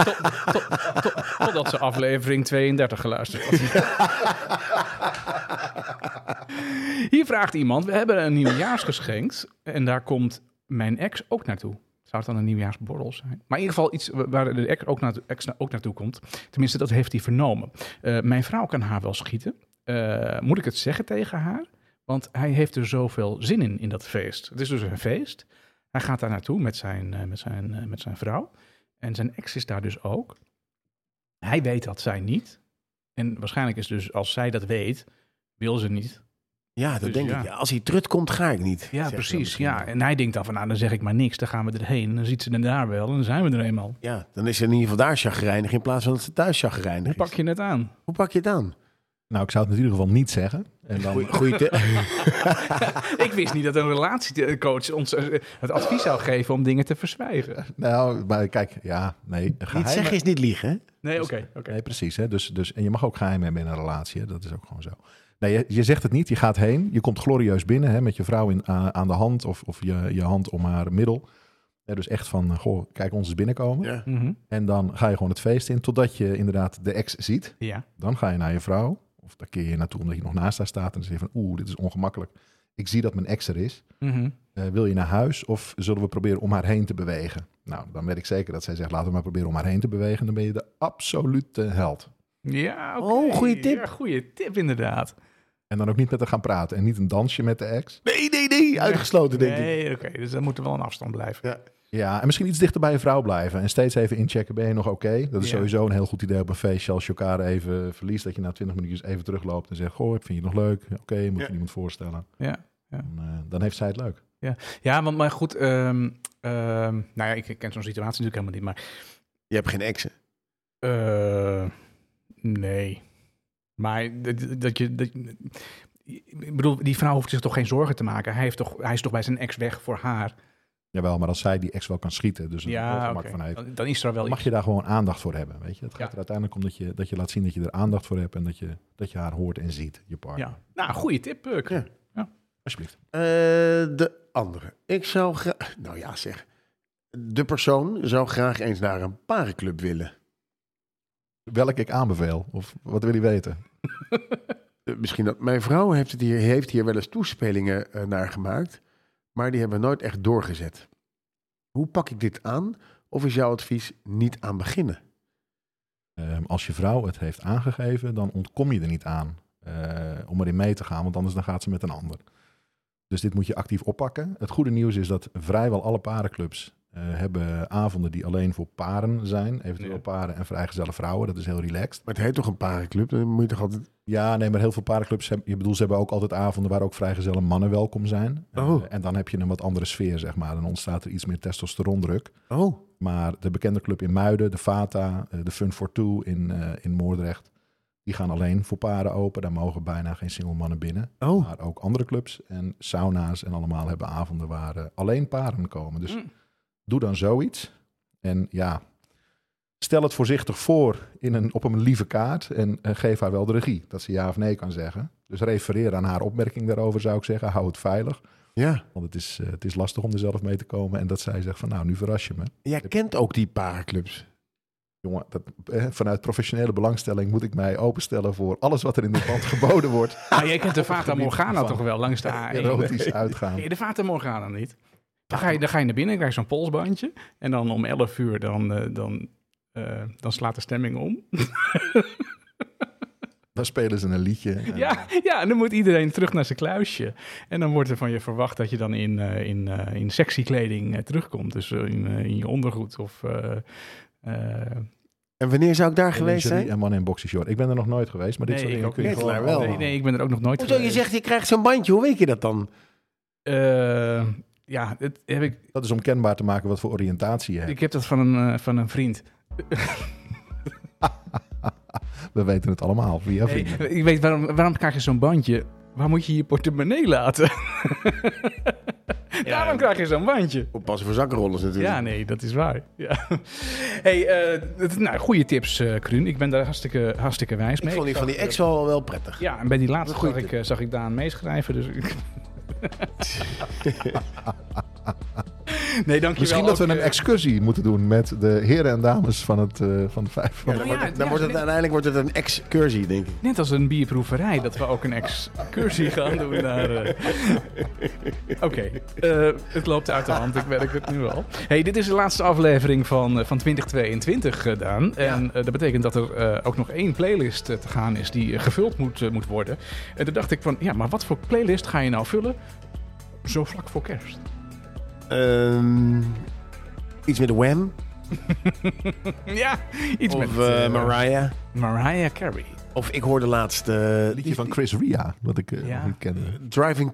tot, tot, tot, totdat ze aflevering 32 geluisterd had. Hier vraagt iemand, we hebben een nieuwjaarsgeschenk en daar komt mijn ex ook naartoe. Zou het dan een nieuwjaarsborrel zijn? Maar in ieder geval iets waar de ex ook, naartoe, ex ook naartoe komt. Tenminste, dat heeft hij vernomen. Eh, mijn vrouw kan haar wel schieten. Eh, moet ik het zeggen tegen haar? Want hij heeft er zoveel zin in, in dat feest. Het is dus een feest. Hij gaat daar naartoe met zijn, eh, met zijn, eh, met zijn vrouw. En zijn ex is daar dus ook. Hij weet dat zij niet. En waarschijnlijk is dus, als zij dat weet, wil ze niet. Ja, dat Dus denk ja. ik. Ja, als hij terugkomt, ga ik niet. Ja, precies. Ja. En hij denkt dan van, nou, dan zeg ik maar niks. Dan gaan we erheen. Dan ziet ze er daar wel. En dan zijn we er eenmaal. Ja, dan is er in ieder geval daar chagrijnig in plaats van dat ze thuis chagrijnig Hoe pak je het aan? Hoe pak je het aan? Nou, ik zou het in ieder geval niet zeggen. En dan, Goeie, goeie te- ik wist niet dat een relatiecoach ons eh, het advies zou geven om dingen te verzwijgen. nou, maar kijk, ja, nee. niet zeggen is niet liegen, hè? Nee, oké. oké. Nee, precies. Hè? Dus, dus, en je mag ook geheim hebben in een relatie. Hè? Dat is ook gewoon zo. Nee, je, je zegt het niet. Je gaat heen. Je komt glorieus binnen hè, met je vrouw in, aan, aan de hand. Of, of je, je hand om haar middel. Ja, dus echt van, goh, kijk ons eens binnenkomen. Ja. Mhm. En dan ga je gewoon het feest in. Totdat je inderdaad de ex ziet. Ja. Dan ga je naar je vrouw. Of daar keer je naartoe omdat je nog naast haar staat. En dan zeg je van, oeh, dit is ongemakkelijk. Ik zie dat mijn ex er is. Mhm. Eh, wil je naar huis of zullen we proberen om haar heen te bewegen? Nou, dan weet ik zeker dat zij zegt, laten we maar proberen om haar heen te bewegen. Dan ben je de absolute held. Ja, oké. Oh, goeie tip. Ja, goeie tip inderdaad. En dan ook niet met haar gaan praten en niet een dansje met de ex. Nee, nee, nee. Uitgesloten, denk ik. Nee, oké. dus dan moet er wel een afstand blijven. Ja. Ja, en misschien iets dichter bij je vrouw blijven. En steeds even inchecken, ben je nog oké? Dat is Ja. sowieso een heel goed idee op een feestje. Als je elkaar even verliest, dat je na 20 minuutjes even terugloopt en zegt... Goh, vind je het nog leuk? Oké, moet Ja. je iemand voorstellen. Ja. Dan, eh, dan heeft zij het leuk. Ja, want maar goed. ehm, ehm, nou ja, ik ken zo'n situatie natuurlijk helemaal niet. Maar Je hebt geen exen. eh, nee. Maar dat, dat je... Dat, ik bedoel, die vrouw hoeft zich toch geen zorgen te maken. Hij, heeft toch, hij is toch bij zijn ex weg voor haar. Jawel, maar als zij die ex wel kan schieten, dus er Ja, van heeft... Dan, dan is er wel Dan mag iets. je daar gewoon aandacht voor hebben, weet je. Het gaat Ja. er uiteindelijk om dat je, dat je laat zien dat je er aandacht voor hebt... en dat je, dat je haar hoort en ziet, je partner. Ja. Nou, goede tip, Puk. Ja. Alsjeblieft. Eh, de andere. Ik zou graag... Nou ja, zeg. De persoon zou graag eens naar een parenclub willen. Welke ik aanbeveel, of wat wil je weten? Eh, misschien dat... Mijn vrouw heeft, het hier, heeft hier wel eens toespelingen eh, naar gemaakt. Maar die hebben we nooit echt doorgezet. Hoe pak ik dit aan? Of is jouw advies niet aan beginnen? Ehm, als je vrouw het heeft aangegeven, dan ontkom je er niet aan eh, om erin mee te gaan, want anders dan gaat ze met een ander. Dus dit moet je actief oppakken. Het goede nieuws is dat vrijwel alle parenclubs hebben avonden die alleen voor paren zijn. Eventueel Ja. paren en vrijgezelle vrouwen. Dat is heel relaxed. Maar het heet toch een parenclub? Dan moet je toch altijd... Ja, nee, maar heel veel parenclubs hebben, je bedoelt, ze hebben ook altijd avonden waar ook vrijgezelle mannen welkom zijn. Oh. Eh, en dan heb je een wat andere sfeer, zeg maar. Dan ontstaat er iets meer testosterondruk. Oh, Maar de bekende club in Muiden, de Fata, eh, de Fun for Two in, eh, in Moordrecht, die gaan alleen voor paren open. Daar mogen bijna geen single mannen binnen. oh. Maar ook andere clubs en sauna's en allemaal hebben avonden waar eh, alleen paren komen. Dus Mm. Doe dan zoiets. En ja, stel het voorzichtig voor in een, op een lieve kaart en eh, geef haar wel de regie. Dat ze ja of nee kan zeggen. Dus refereer aan haar opmerking daarover zou ik zeggen. Hou het veilig. Ja. Want het is, eh, het is lastig om er zelf mee te komen. En dat zij zegt van nou, nu verras je me. Jij kent ook die parenclubs. Jongen, dat, eh, vanuit professionele belangstelling moet ik mij openstellen voor alles wat er in dit land geboden wordt. Ah, jij kent de Fata gebied Morgana toch wel langs de A1? Erotisch uitgaan. Nee, de Fata Morgana niet. Dan ga, je, dan ga je naar binnen, krijg je zo'n polsbandje. En dan om 11 uur, dan, eh, dan, eh, dan slaat de stemming om. Dan spelen ze een liedje. En, Ja, ja, en dan moet iedereen terug naar zijn kluisje. En dan wordt er van je verwacht dat je dan in, eh, in, eh, in sexy kleding eh, terugkomt. Dus in, eh, in je ondergoed of... eh, eh, En wanneer zou ik daar geweest zijn? En mannen in boxershort. Ik ben er nog nooit geweest, maar dit soort ik dingen ook kun je gewoon... Wel. nee, nee, ik ben er ook nog nooit Hoezo, je geweest. zegt je krijgt zo'n bandje. Hoe weet je dat dan? Ja, het heb ik, Dat is om kenbaar te maken wat voor oriëntatie je hebt. ik heb dat van een, eh, van een vriend. We weten het allemaal via Hey, vrienden. ik weet, waarom, waarom krijg je zo'n bandje? Waar moet je je portemonnee laten? Daarom krijg je zo'n bandje. Oppassen voor zakkenrollers natuurlijk. Ja, nee, dat is waar. Ja. Hey, eh, nou, goede tips, eh Kruun. Ik ben daar hartstikke, hartstikke wijs Ik mee. vond die van die ex wel, wel prettig. Ja, en bij die laatste zag ik, zag ik Daan meeschrijven. Dus... 違う。Nee, dankjewel. Misschien dat we een eh, excursie moeten doen met de heren en dames van het eh, van de vijf. Van Ja, dan Ja, wordt het, ja, dan wordt het nee. uiteindelijk wordt het een excursie, denk ik. Net als een bierproeverij, dat we ook een excursie gaan doen naar... eh, Oké, eh, het loopt uit de hand, ik merk het nu al. Hey, dit is de laatste aflevering van, van 2022 gedaan. En dat betekent dat er eh, ook nog één playlist te gaan is die gevuld moet, moet worden. En toen dacht ik van, ja, maar wat voor playlist ga je nou vullen? Zo vlak voor kerst. Ehm, iets met Wham. ja, iets Of met eh, eh, Mariah. Mariah Carey. Of ik hoorde laatst... eh, liedje van Chris Ria, wat ik Ja. nog niet kende. Driving,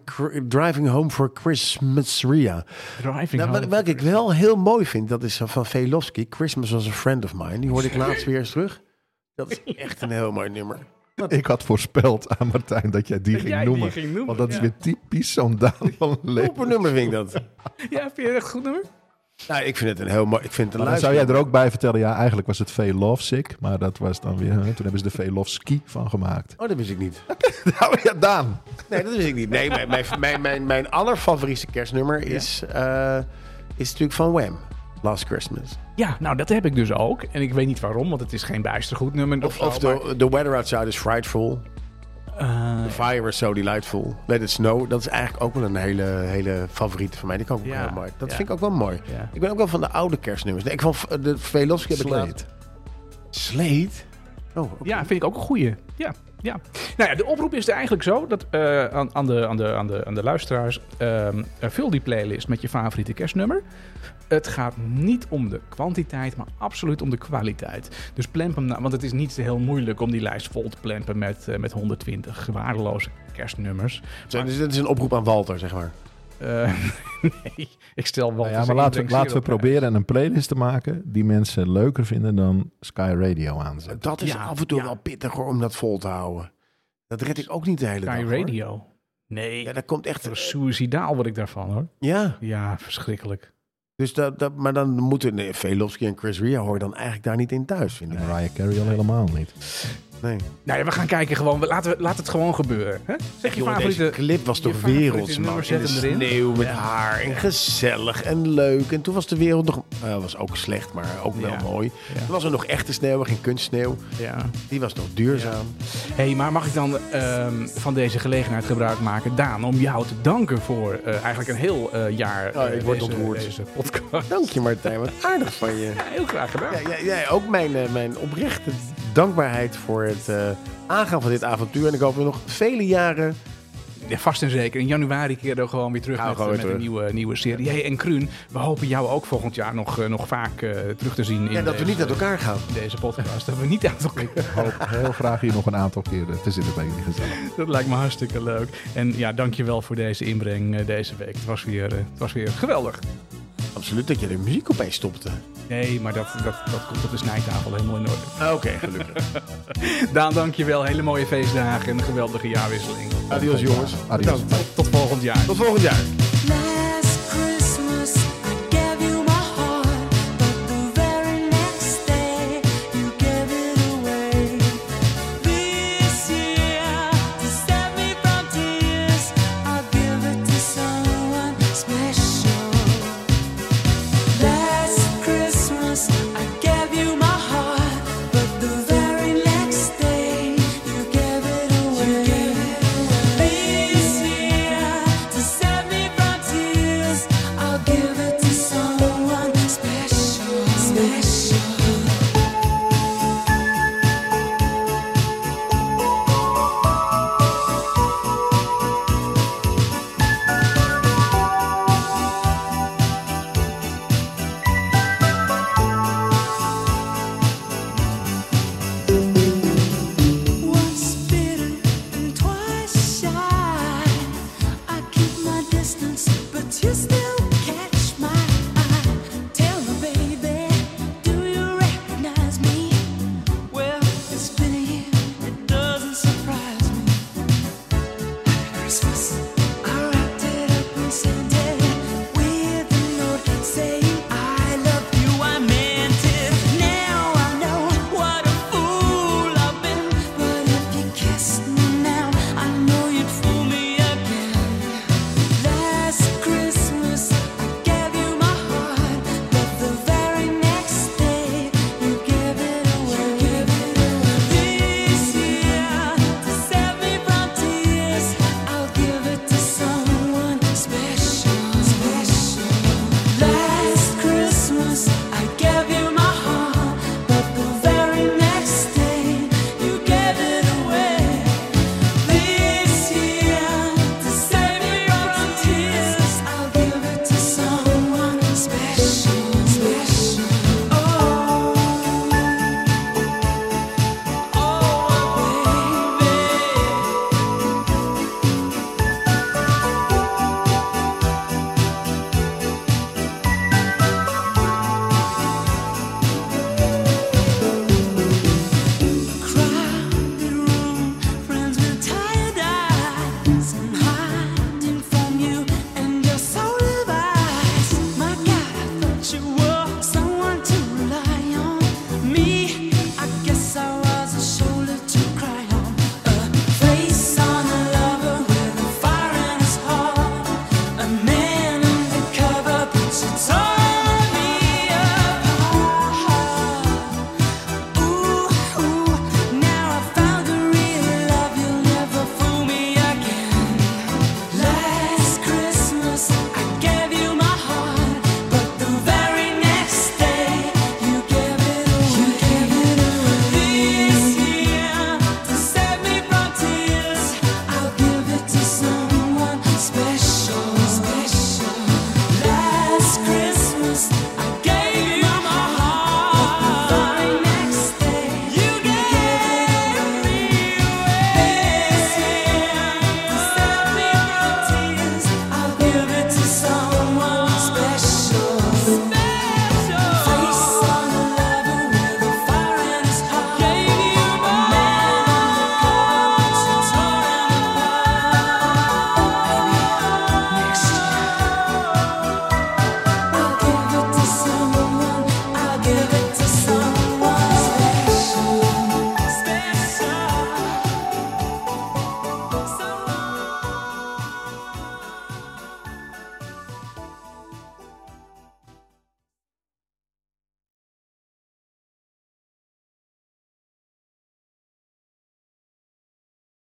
Driving Home for Christmas Ria. Driving Nou, welke ik wel heel mooi vind, dat is van Velofsky. Christmas was a friend of mine. Die hoorde ik laatst weer eens terug. Dat is echt een heel mooi nummer. Ik had voorspeld aan Martijn dat jij die Dat ging jij die noemen. ging noemen, Want dat is weer typisch zo'n Daan van Open leven. nummer vind ik dat. Ja, vind je het echt een goed nummer? Nou, ik vind het een heel mooi... Ik vind het een zou jij er ook bij vertellen, ja, eigenlijk was het Veel Love Sick, maar dat was dan weer, hè, toen hebben ze de Veel Love Ski van gemaakt. Oh, dat wist ik niet. Nou ja, Daan. Nee, dat wist ik niet. Nee, mijn, mijn, mijn, mijn, mijn allerfavoriete kerstnummer is, eh, is natuurlijk van Wham. Last Christmas. Ja, nou dat heb ik dus ook. En ik weet niet waarom, want het is geen bijster goed nummer. Of, of the, the Weather Outside is Frightful. Eh, The Fire was so delightful. Let it snow. Dat is eigenlijk ook wel een hele, hele favoriet van mij. Die kan ik ook Ja, heel mooi. Dat ja. vind ik ook wel mooi. ja. Ik ben ook wel van de oude kerstnummers. Nee, ik van de Velofsky heb ik Slate? Oh. Ja, vind ik ook een goeie. Ja, ja. Nou ja, de oproep is er eigenlijk zo dat eh, aan, aan, de, aan, de, aan, de, aan de luisteraars. ehm, eh, vul die playlist met je favoriete kerstnummer. Het gaat niet om de kwantiteit, maar absoluut om de kwaliteit. Dus plemp hem, nou, want het is niet heel moeilijk om die lijst vol te plempen met, eh, met 120 waardeloze kerstnummers. Dus dit is een oproep aan Walter, zeg maar. Eh, nee, ik stel wel. Nou ja, maar laten we, laten we proberen een playlist te maken die mensen leuker vinden dan Sky Radio aanzetten. Dat is Ja, af en toe ja. wel pittig hoor, om dat vol te houden. Dat red ik ook niet de hele prijs. dag. Sky hoor. Radio. Nee, Ja, dat komt echt... echt suicidaal word ik daarvan hoor. Ja, Ja, verschrikkelijk. dus dat, dat, maar dan moeten... Nee, Velofsky en Chris Ria hoor dan eigenlijk daar niet in thuis, vind ik. En Mariah Carey al helemaal niet. Nee. Nou ja, we gaan kijken gewoon. Laten we, laat het gewoon gebeuren. Hè? Zeg je Jongen, favoriete... deze clip was toch werelds, man. In de sneeuw met haar en gezellig en leuk. En toen was de wereld nog... eh, was ook slecht, maar ook wel Ja. mooi. Ja. Toen was er nog echte sneeuw, geen kunstsneeuw. Ja. Die was nog duurzaam. hey, maar mag ik dan ehm, van deze gelegenheid gebruik maken, Daan, om jou te danken voor eh, eigenlijk een heel eh, jaar Oh, eh, ik word deze, deze podcast. Dank je Martijn, wat aardig van je. Ja, heel graag gedaan. Ja, ook mijn, eh, mijn oprechte dankbaarheid voor het eh, aangaan van dit avontuur. En ik hoop we nog vele jaren... Ja, vast en zeker. In januari keren we gewoon weer terug Gaan we met, gewoon met een nieuwe, nieuwe serie. Hey, en Kruun, we hopen jou ook volgend jaar nog, eh, nog vaak eh, terug te zien in Ja, dat we niet uit elkaar gaan. deze podcast. Dat we niet uit elkaar Ik hoop heel graag hier nog een aantal keren te zitten bij jullie gezellig. Dat lijkt me hartstikke leuk. En ja, dankjewel voor deze inbreng deze week. Het was weer, het was weer geweldig. Absoluut dat je de muziek opeens stopte. Nee, maar dat, dat, dat komt op de snijtafel helemaal in orde. Oké, gelukkig. Daan, dankjewel. Hele mooie feestdagen en een geweldige jaarwisseling. Adios jongens. Adios. Bedankt. Tot volgend jaar. Tot volgend jaar.